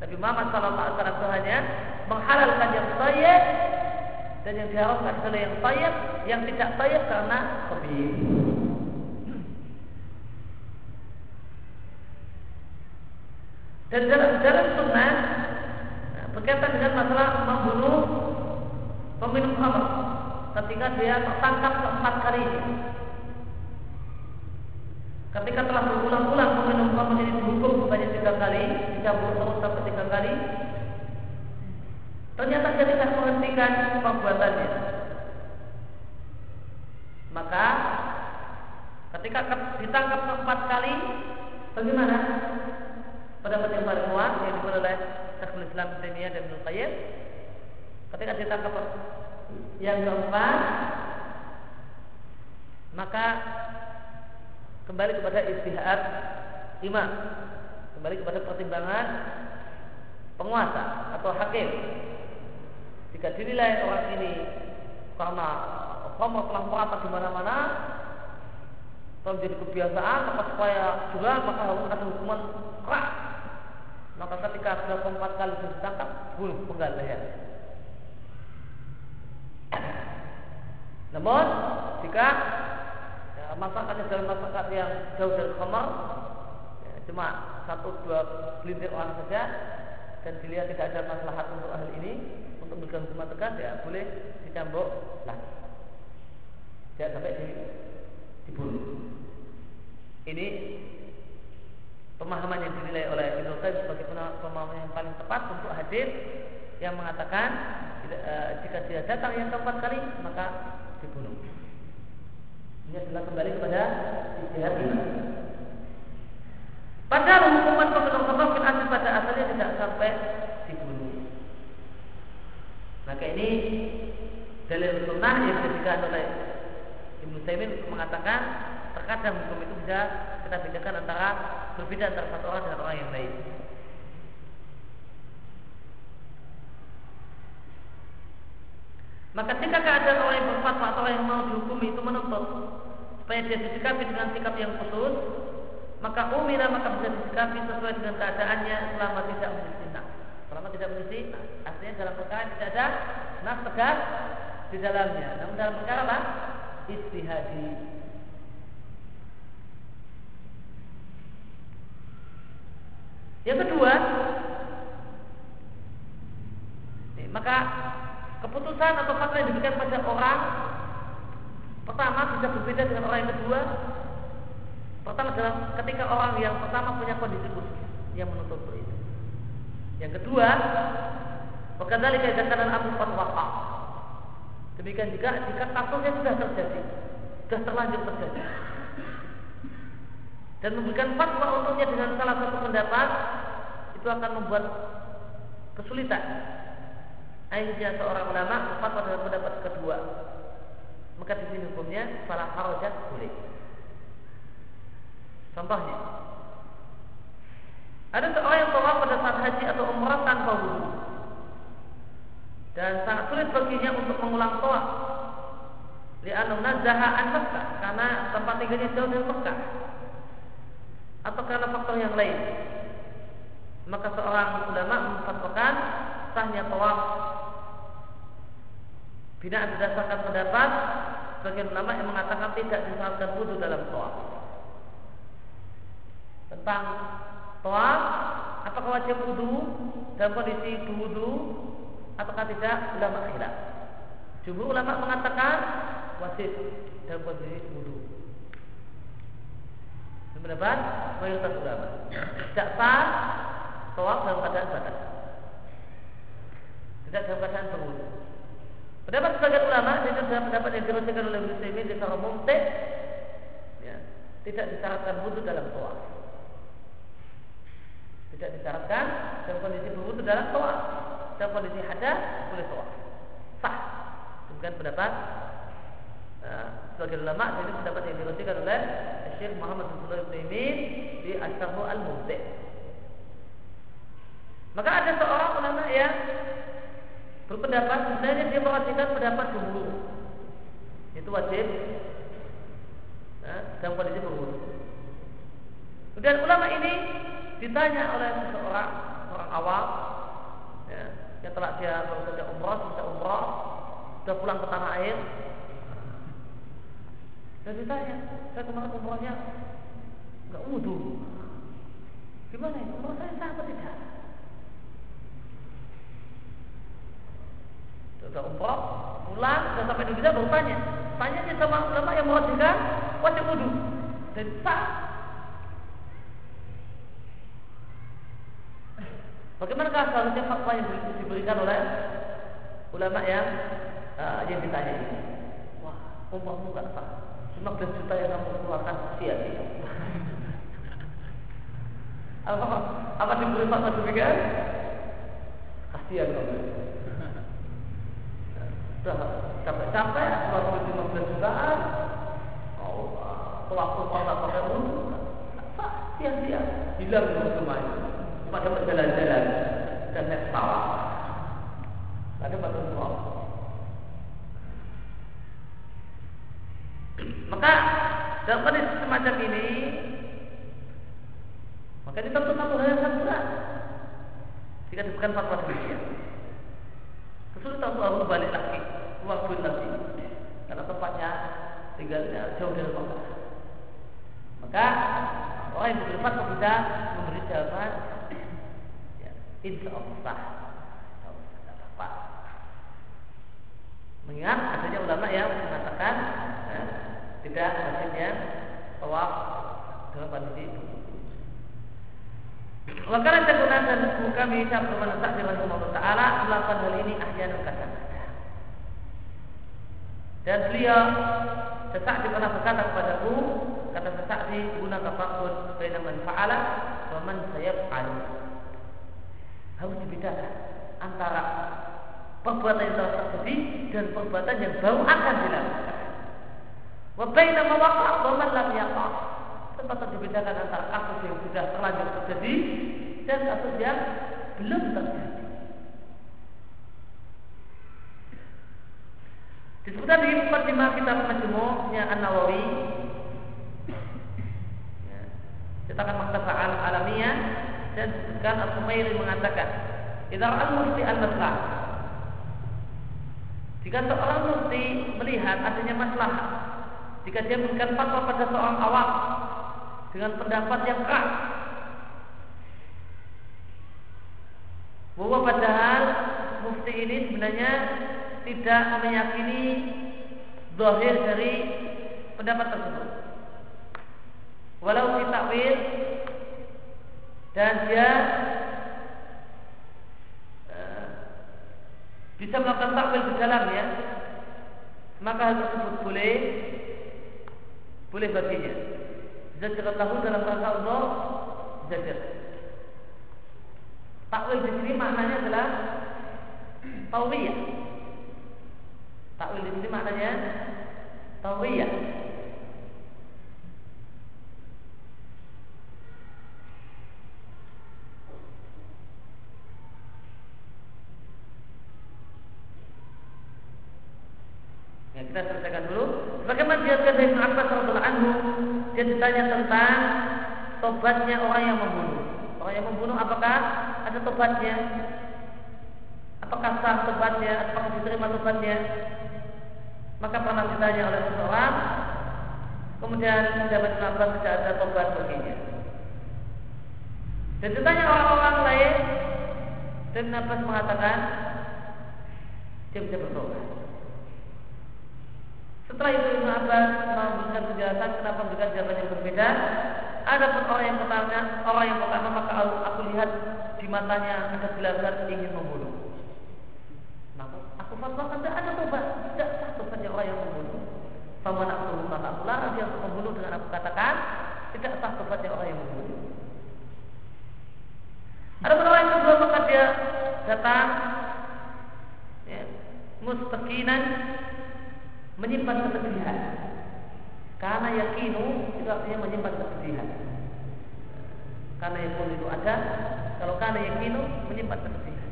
Nabi Muhammad Sallallahu Alaihi Wasallam hanya menghalalkan yang sayyid dan yang diharamkan adalah yang sayyid, yang tidak sayyid karena khabith. Dan dalam dalam sunnah berkaitan dengan masalah membunuh peminum khamr ketika dia tertangkap keempat kali. Ketika telah berulang-ulang peminum khamr ini dihukum sebanyak tiga kali dicabut terus sampai tiga kali. Ternyata dia tidak menghentikan perbuatannya maka ketika ditangkap keempat kali bagaimana? Pendapat yang kuat yang dimulai oleh Syekhul Islam Taimiyah dan Ibnu Qayyim. Ketika ditangkap yang keempat maka kembali kepada istihad imam. Kembali kepada pertimbangan penguasa atau hakim. Jika dinilai orang ini karena khamr telah merata di mana-mana atau menjadi kebiasaan maka supaya juga maka harus ada hukuman keras maka ketika sudah empat kali sudah ditangkap bunuh penggal leher. <clears throat> Namun jika ya, masakannya dalam masakan yang jauh dari kamar ya, cuma satu dua gelintir orang saja dan dilihat tidak ada masalah untuk hal ini untuk memberikan hukuman tegas ya boleh dicambuk lagi. Tidak sampai dibunuh. Ini pemahaman yang dinilai oleh Ibnu Qayyim sebagai pemahaman yang paling tepat untuk hadis yang mengatakan eh, jika dia datang yang keempat kali maka dibunuh. Ini adalah kembali kepada istihad ini. Padahal hukuman pembunuh khamr asli pada asalnya tidak sampai dibunuh. Maka ini dalil sunnah yang dijadikan oleh Ibnu Taimin mengatakan terkadang hukum itu bisa kita bedakan antara berbeda antara satu orang dengan orang yang lain. Maka jika keadaan orang yang berfatwa atau orang yang mau dihukumi itu menuntut supaya dia disikapi dengan sikap yang khusus, maka umira maka bisa disikapi sesuai dengan keadaannya selama tidak nas. Selama tidak menjadi artinya dalam perkara tidak ada nas tegas di dalamnya. Namun dalam perkara apa? Istihadi Yang kedua, maka keputusan atau fatwa yang diberikan pada orang pertama bisa berbeda dengan orang yang kedua. Pertama adalah ketika orang yang pertama punya kondisi khusus yang menuntut itu. Yang kedua, Wakadali kaitan Abu Fatwa Demikian juga jika kasusnya sudah terjadi, sudah terlanjur terjadi, dan memberikan fatwa untuknya dengan salah satu pendapat itu akan membuat kesulitan. Akhirnya seorang ulama berfatwa dengan pendapat kedua, maka di sini hukumnya salah harajat boleh. Contohnya, ada seorang yang tawaf pada saat haji atau umrah tanpa wudhu dan sangat sulit baginya untuk mengulang toa. Li'anna nazaha an Mekah karena tempat tinggalnya jauh dari Mekah atau karena faktor yang lain. Maka seorang ulama memfatwakan sahnya tawaf binaan berdasarkan pendapat sebagian ulama yang mengatakan tidak disyaratkan wudhu dalam tawaf. Tentang tawaf, apakah wajib wudhu dalam kondisi berwudhu ataukah tidak ulama khilaf. Jumhur ulama mengatakan wajib dalam kondisi wudhu. Pendapat mayoritas ulama tidak sah tawaf dalam keadaan batas. Tidak dalam keadaan berwudhu. Pendapat sebagian ulama itu adalah pendapat yang dirumuskan oleh Muslimin di secara mumtih ya, tidak disyaratkan wudhu dalam tawaf. Tidak disyaratkan dalam kondisi berwudhu dalam tawaf dalam kondisi hadas boleh tawaf. Sah. Bukan pendapat uh, sebagai ulama ini pendapat yang dirosikan oleh Syekh Muhammad bin Sulaiman di Asy-Syarh Al-Mumti'. Maka ada seorang ulama yang berpendapat sebenarnya dia mewajibkan pendapat jumhur. Itu wajib nah, kondisi berwudu. Kemudian ulama ini ditanya oleh seseorang orang awam setelah dia baru saja umrah, bisa umrah, sudah pulang ke tanah air. Dan ditanya, saya kemarin umrahnya nggak wudhu. Gimana ya? Umrah saya sah apa tidak? Sudah umrah, pulang, sudah sampai di Indonesia baru tanya. Tanya sama ulama yang mewajibkan wajib wudhu. Dan sah Bagaimana seharusnya fatwa yang diberikan oleh ulama yang uh, yang ditanya ini? Wah, umpamamu nggak sah. 15 juta yang kamu keluarkan sia-sia. apa apa diberi fatwa demikian? Kasihan kamu. Capek-capek keluar 15 jutaan. Oh, pelaku tak pakai uang, sia-sia, hilang semuanya pada berjalan-jalan dan naik pesawat. Ada batu tua. Maka dalam kondisi semacam ini maka ini tentu satu hal yang sangat berat jika bukan fatwa demikian. Kesulitan untuk balik lagi, keluar duit lagi, karena tempatnya tinggalnya jauh dari kota. Maka orang yang beriman bisa memberi jawaban Insya Allah Mengingat adanya ulama yang mengatakan ya, tidak wajibnya tawaf dalam kondisi itu. Wakala segunan dan buku kami Syabdu di Allah Ta'ala melakukan hal ini ahyanan kata Dan beliau sesak di pernah berkata kepadaku kata sesak di guna kafakun baina man fa'ala wa man sayaf'alu harus dibedakan antara perbuatan yang telah terjadi dan perbuatan yang baru akan dilakukan. Wabaina mawaqa wa man lam yaqa. Tempat dibedakan antara kasus yang sudah terlanjur terjadi dan kasus yang belum terjadi. Disebutkan di Fatimah kitab Majmu'nya An-Nawawi. Ya, kita akan maktabah alamiah dan disebutkan Al-Humairi mengatakan Idza al-mufti an-naslah Jika seorang mufti melihat adanya masalah jika dia memberikan fatwa pada seorang awam dengan pendapat yang keras bahwa padahal mufti ini sebenarnya tidak meyakini zahir dari pendapat tersebut. Walau ditakwil dan dia uh, bisa melakukan takwil di dalamnya, maka hal tersebut boleh boleh baginya. Zajar tahu dalam bahasa Allah zajar. Takwil di sini maknanya adalah tawiyah. Takwil di sini maknanya tawiyah. Ya, kita selesaikan dulu. Bagaimana dia kata Ibn Abbas anhu, dia ditanya tentang tobatnya orang yang membunuh. Orang yang membunuh apakah ada tobatnya? Apakah sah tobatnya? Apakah diterima tobatnya? Maka pernah ditanya oleh seseorang, kemudian Ibn Abbas tidak ada tobat baginya. Dan ditanya orang-orang lain, dan Abbas mengatakan dia bisa bertobat. Setelah itu Ibn Abbas memberikan penjelasan kenapa memberikan jawaban yang berbeda. Ada pun orang yang pertama, orang yang pertama maka aku lihat di matanya ada gelagat ingin membunuh. Maka aku fatwakan tidak ada tobat, tidak orang yang membunuh. Sama aku maka aku larang dia membunuh dengan aku katakan tidak sah tobatnya orang yang membunuh. Ada orang yang kedua maka dia datang ya, mustaqinan menyimpan kesedihan. Karena yakinu itu artinya menyimpan kesedihan. Karena yakun itu ada, kalau karena yakinu menyimpan kesedihan.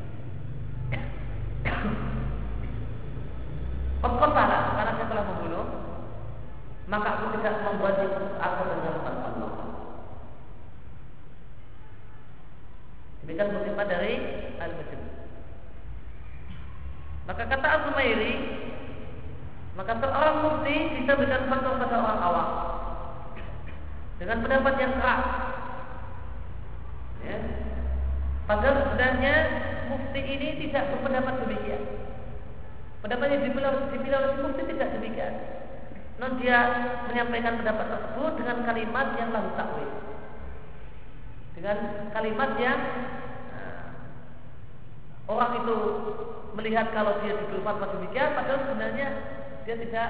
<coughs> Perkosalah karena saya telah membunuh, maka aku tidak membuat aku menyalahkan Allah. Demikian berlimpah dari al-Majid. Maka kata Al-Sumairi maka seorang mufti bisa berikan fatwa pada orang awam dengan pendapat yang keras. Ya. Padahal sebenarnya mufti ini tidak berpendapat demikian. Pendapatnya dibilang, dibilang mufti tidak demikian. Non dia menyampaikan pendapat tersebut dengan kalimat yang lalu takwil. Dengan kalimat yang uh, orang itu melihat kalau dia diberi fatwa demikian, padahal sebenarnya dia tidak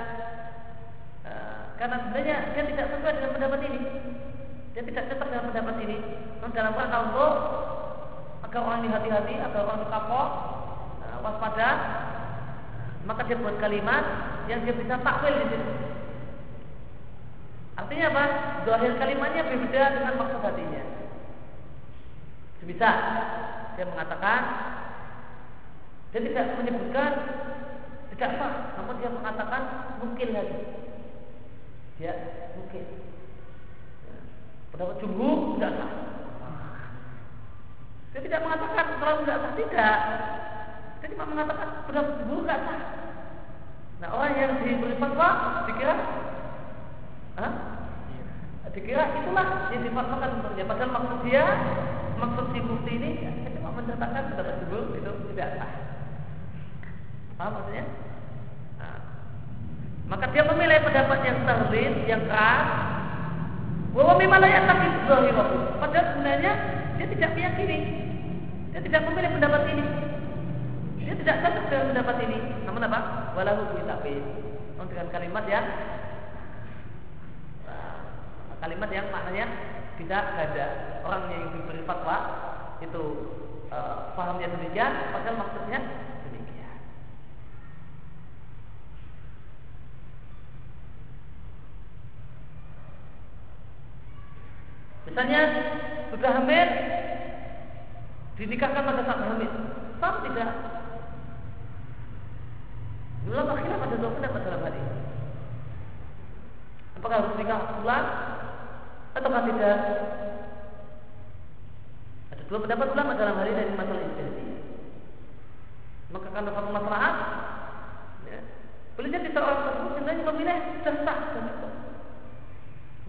uh, karena sebenarnya dia tidak sesuai dengan pendapat ini. Dia tidak cocok dengan pendapat ini. Namun dalam rangka untuk agar orang ini hati-hati agar orang ini kapok uh, waspada maka dia buat kalimat yang dia bisa takwil di situ artinya apa dohir kalimatnya berbeda dengan maksud hatinya bisa dia mengatakan dia tidak menyebutkan tidak sah, namun dia mengatakan mungkin lagi. Ya, mungkin. Pendapat jumhur tidak sah. Dia tidak mengatakan kalau tidak sah tidak. Dia cuma mengatakan pendapat jumhur tidak sah. Nah orang yang diberi fatwa dikira, Hah? Dikira itulah yang difatwakan untuknya. Padahal maksud dia, maksud si bukti ini, ya, cuma mencatatkan pendapat jumhur itu tidak sah. Paham maksudnya? Nah, maka dia memilih pendapat yang terlin, yang keras. Bahwa memang layak tapi. Padahal sebenarnya dia tidak meyakini. Dia tidak memilih pendapat ini. Dia tidak cocok dengan pendapat ini. Namun apa? Walau tapi dengan kalimat yang kalimat yang maknanya tidak ada orang yang diberi fatwa itu uh, pahamnya demikian, padahal maksudnya Misalnya sudah hamil dinikahkan pada saat hamil, sah tidak? Ulama akhirnya pada dua pendapat dalam hal ini. Apakah harus nikah ulang atau tidak? Ada dua pendapat ulama dalam hal ini dari masalah ini. Maka karena satu masalah, ya, boleh jadi seorang tersebut sebenarnya memilih sah dan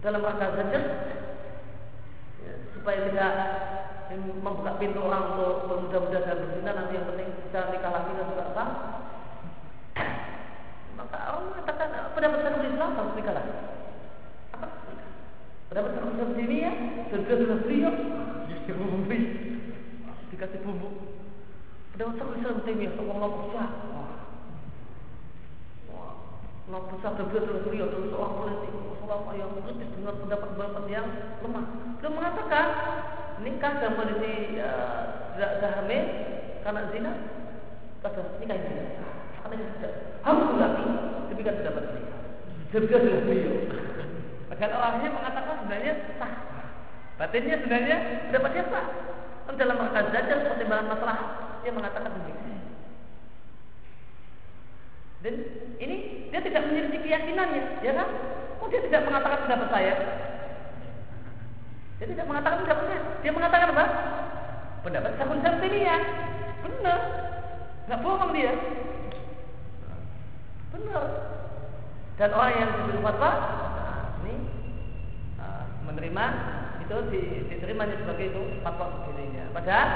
dalam rangka saja supaya tidak membuka pintu orang untuk bermudah-mudah dan berzina nanti yang penting bisa nikah lagi dan juga sah <coughs> maka orang mengatakan pendapat Syekhul Islam harus nikah lagi Pendapat Syekhul Islam Taimiyah dan beliau beliau dibumbui dikasih bumbu. Pendapat Syekhul Islam Taimiyah Allah besar. Allah besar dan beliau adalah seorang politik ulama yang kritis dengan pendapat-pendapat yang lemah. Beliau mengatakan nikah dan kondisi uh, tidak hamil karena zina kata nikah zina karena tidak harus dilatih demikian pendapat beliau. Juga adalah beliau. Padahal orangnya mengatakan sebenarnya sah. Batinnya sebenarnya pendapatnya sah. Kan dalam rangka zajar pertimbangan masalah dia mengatakan demikian. Dan ini dia tidak menyelisih keyakinannya, ya kan? Oh dia tidak mengatakan pendapat saya. Dia tidak mengatakan pendapatnya. Dia mengatakan apa? Pendapat Islam ya. Benar. Nggak bohong dia. Benar. Dan orang yang diberi fatwa, menerima itu diterimanya sebagai itu fatwa dirinya. Padahal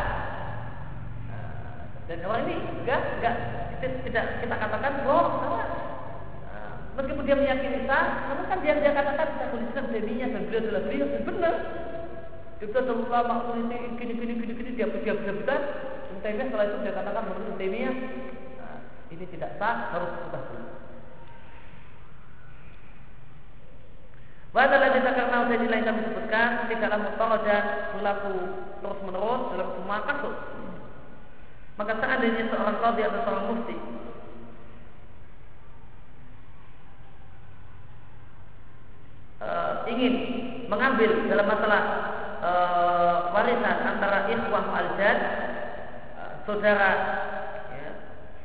uh, dan orang ini enggak enggak tidak kita katakan bohong salah meskipun dia meyakini sah, namun kan dia dia katakan Syekhul Islam jadinya dan beliau adalah beliau benar. Itu adalah ulama ini gini gini gini gini dia dia bisa bisa. Taimiyah setelah itu dia katakan menurut Taimiyah nah, ini tidak sah harus ubah dulu. Wadalah kita karena udah lain kami sebutkan tidaklah mutol dan berlaku terus menerus dalam semua kasus. Maka seandainya seorang qadhi atau seorang mufti uh, ingin mengambil dalam masalah uh, warisan antara ikhwah aljad uh, saudara ya,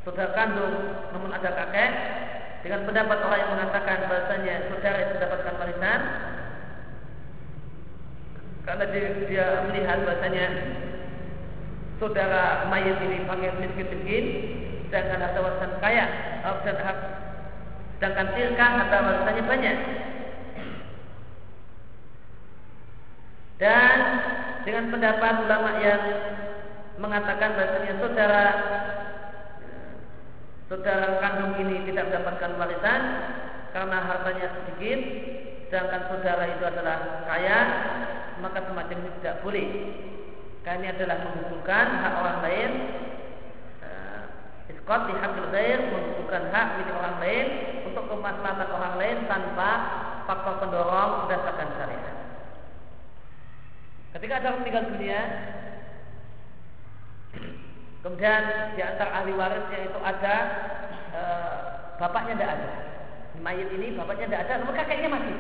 saudara kandung namun ada kakek dengan pendapat orang yang mengatakan bahasanya saudara itu mendapatkan warisan karena dia, dia melihat bahasanya saudara mayat ini panggil miskin-miskin sedangkan harta warisan kaya sedangkan sedangkan tirkah harta warisannya banyak. Dan dengan pendapat ulama yang mengatakan bahasanya saudara saudara kandung ini tidak mendapatkan warisan karena hartanya sedikit, sedangkan saudara itu adalah kaya, maka semacam ini tidak boleh. Karena ini adalah menghubungkan hak orang lain uh, Iskot di hak ghair menghubungkan hak milik orang lain untuk kemaslahatan orang lain tanpa faktor pendorong berdasarkan syariat. Ketika ada meninggal dunia, kemudian di antara ahli warisnya itu ada e, bapaknya tidak ada. Mayat ini bapaknya tidak ada, namun kakeknya masih.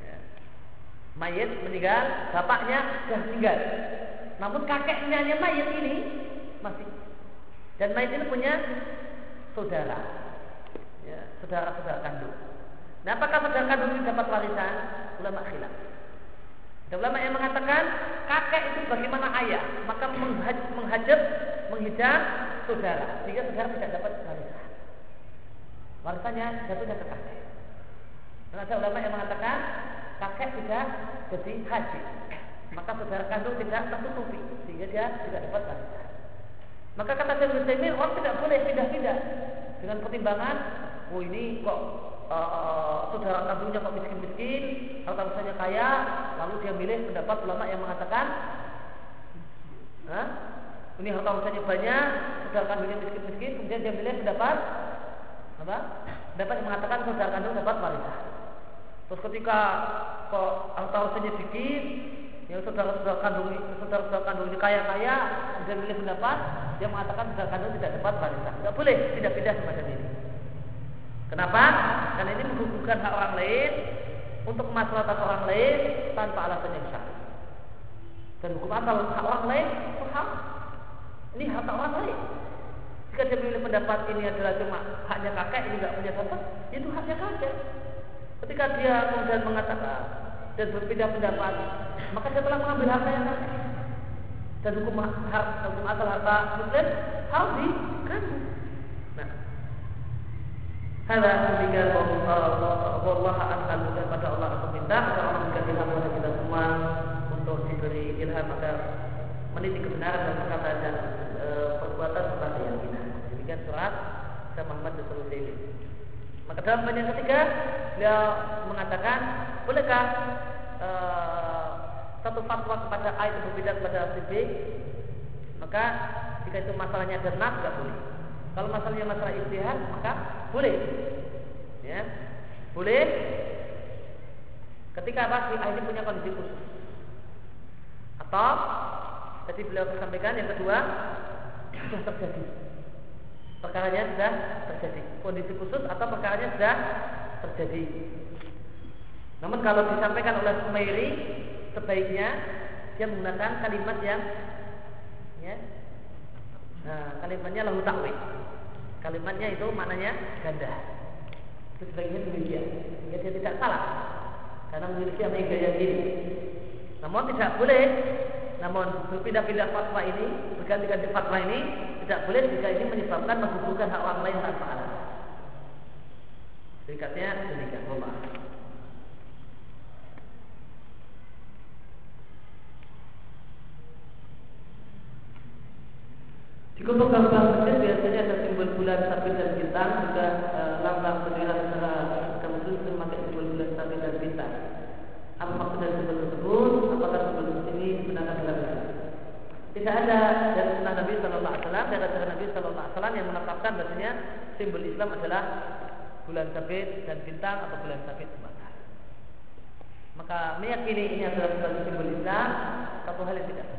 Ya. Mayat meninggal, bapaknya sudah meninggal. Namun kakeknya hanya mayat ini masih. Dan mayat ini punya saudara, ya, saudara-saudara kandung. Nah, apakah saudara kandung ini dapat warisan? Ulama khilaf. Ada ulama yang mengatakan kakek itu bagaimana ayah, maka menghajab, menghijab saudara, sehingga saudara tidak dapat warisan. Warisannya jatuhnya ke kakek. Dan ada ulama yang mengatakan kakek tidak jadi haji, maka saudara kandung tidak tertutupi, sehingga dia tidak dapat warisan. Maka kata Syekh Utsaimin, orang tidak boleh pindah-pindah dengan pertimbangan, oh ini kok uh, saudara kandungnya kok miskin-miskin, harta misalnya kaya, lalu dia milih pendapat ulama yang mengatakan, Hah? ini harta misalnya banyak, saudara kandungnya miskin-miskin, kemudian dia milih pendapat apa? Pendapat yang mengatakan saudara kandung dapat warisan. Terus ketika kok harta misalnya sedikit, yang saudara-saudara kandung saudara-saudara kandung ini kaya-kaya, kemudian milih pendapat yang mengatakan saudara kandung tidak dapat warisan. Tidak boleh tidak pindah semacam ini. Kenapa? Karena ini menghubungkan hak orang lain untuk masalah orang lain tanpa alasan yang syar'i. Dan hukum asal hak orang lain itu hak. Ini hak orang lain. Jika dia memilih pendapat ini adalah cuma haknya kakek, ini nggak punya bapak, itu haknya kakek. Ketika dia kemudian mengatakan dan berbeda pendapat, maka dia telah mengambil harta yang kakek. Dan hukum, hukum asal harta muslim harus diganggu. Hada demikian Allah asal pada Allah aku minta agar Allah memberikan ilham kepada kita semua untuk diberi ilham agar meniti kebenaran dan perkataan dan e, perbuatan serta keyakinan. Demikian surat Syekh Muhammad bin Maka dalam bagian ketiga beliau mengatakan bolehkah uh, satu fatwa kepada A itu berbeda kepada B? Maka jika itu masalahnya ada nggak boleh. Kalau masalahnya masalah istihad, maka boleh. Ya, boleh. Ketika apa si A ini punya kondisi khusus. Atau tadi beliau sampaikan yang kedua sudah terjadi. Perkaranya sudah terjadi. Kondisi khusus atau perkaranya sudah terjadi. Namun kalau disampaikan oleh Sumairi sebaiknya dia menggunakan kalimat yang ya, nah, kalimatnya lahu takwil. Kalimatnya itu maknanya ganda. Itu sebaiknya demikian. Sehingga dia tidak salah. Karena memiliki apa yang ini. Namun tidak boleh namun berpindah-pindah fatwa ini, berganti-ganti fatwa ini tidak boleh jika ini menyebabkan menggugurkan hak orang lain tanpa alasan. Singkatnya demikian. Allah. Kutub gambar masjid biasanya ada simbol bulan sabit dan bintang juga e, lambang bendera negara kaum muslim memakai simbol bulan sabit dan bintang. Apa maksud dari simbol tersebut? Apakah simbol ini sebenarnya dalam Islam? Tidak ada dari sunnah Nabi Shallallahu Alaihi Wasallam dari ajaran Nabi Shallallahu Alaihi Wasallam yang menetapkan bahasanya simbol Islam adalah bulan sabit dan bintang atau bulan sabit semata. Maka meyakini ini adalah simbol Islam satu hal yang tidak benar.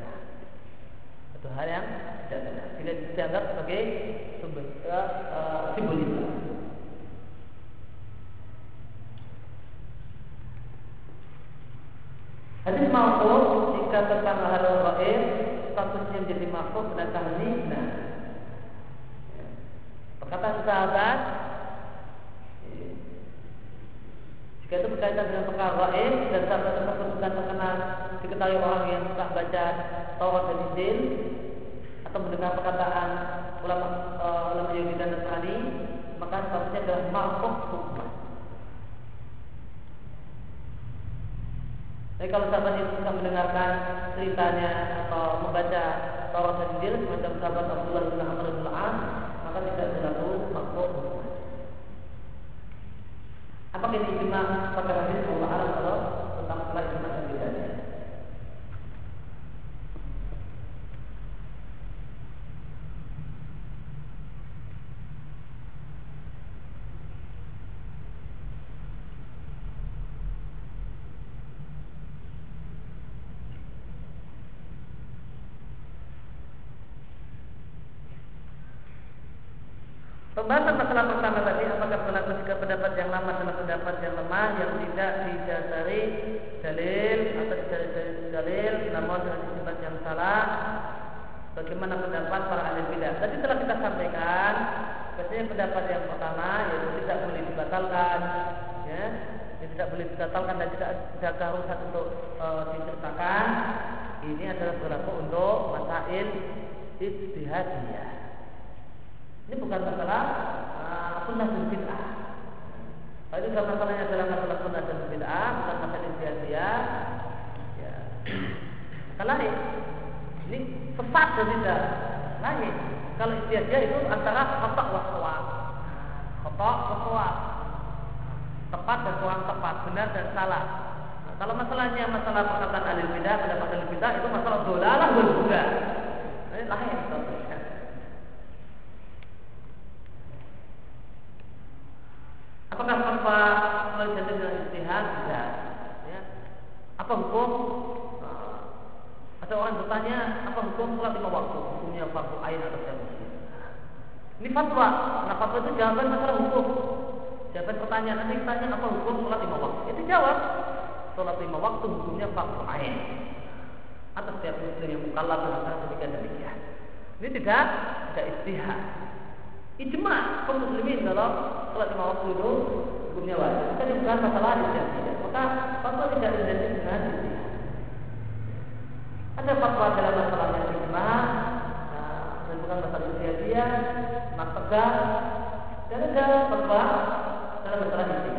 Satu hal yang tidak benar. Tidak dianggap sebagai sumber uh, uh, simbol Islam. Hadis ma'ruf jika tentang hal gaib statusnya menjadi ma'ruf berdasarkan nah. Perkataan sahabat jika itu berkaitan dengan perkara gaib dan sahabat tersebut bukan terkenal diketahui orang yang tak baca Taurat dan Injil atau mendengar perkataan ulama uh, ulama Yahudi dan Nasrani maka statusnya adalah ma'ruf hukum. Tapi kalau sahabat itu suka mendengarkan ceritanya atau membaca Taurat dan Injil semacam sahabat Abdullah bin Amr bin maka tidak berlaku makhluk Apakah ini ijma pada hadis Allah kalau tentang masalah ijma dan bedanya? Pembahasan masalah pertama tadi apakah berlaku jika pendapat yang lama adalah pendapat yang lemah yang tidak didasari dalil atau didasari dalil namun dengan isbat yang salah bagaimana pendapat para ahli bidah tadi telah kita sampaikan biasanya pendapat yang pertama yaitu tidak boleh dibatalkan ya yang tidak boleh dibatalkan dan tidak tidak harus untuk e, diceritakan ini adalah berlaku untuk masail ijtihadiyah ini bukan masalah uh, sunnah dan bid'ah. Kalau itu masalahnya adalah masalah sunnah dan bid'ah, bukan masalah istiadat. Ya. Maka lain. Ini sesat dan tidak lain. Kalau istiadat itu antara khotok wa sawab. Khotok wa Dan kurang tepat, benar dan salah. Nah, kalau masalahnya masalah perkataan ahli bidah, pendapat ahli bidah itu masalah dolalah wal juga. Ini lain. Apakah fatwa melalui dengan istihad? Tidak. Ya. Apa hukum? Nah, ada orang bertanya, apa hukum sholat lima waktu? Hukumnya fardu ain atau muslim? Ini fatwa. Nah fatwa itu jawaban masalah hukum. Pertanyaan nanti tanya apa hukum sholat lima waktu? Itu jawab. Sholat lima waktu hukumnya fardu ain. Atas setiap muslim yang mukallaf dan demikian demikian. Ini tidak tidak istihad ijma kaum muslimin dalam sholat lima waktu itu hukumnya wajib. Kan bukan masalah tidak. Maka fatwa tidak identik dengan ijtihad. Ada fatwa dalam masalah yang ijma, nah, dan bukan masalah ijtihadiyah, mas tegas, dan ada fatwa dalam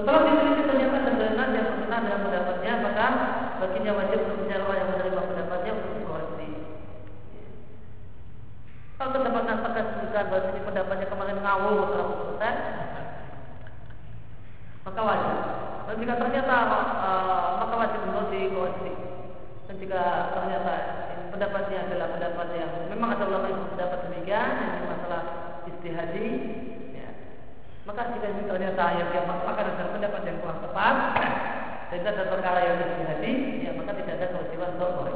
Setelah diteliti ternyata kebenaran yang berkenan dengan pendapatnya, maka baginya wajib berbicara orang yang menerima pendapatnya untuk dikoreksi. Kalau terdapat nasakan bukan bahwa ini pendapatnya kemarin ngawur berapa persen, maka wajib. Dan jika ternyata uh, maka wajib untuk dikoreksi. Dan jika ternyata pendapatnya adalah pendapat yang memang ada ulama yang berpendapat demikian, ini masalah istihadi, maka jika ini ternyata yang dia maka ada pendapat yang kurang tepat, dan ada perkara yang disihati, ya maka tidak ada kewajiban untuk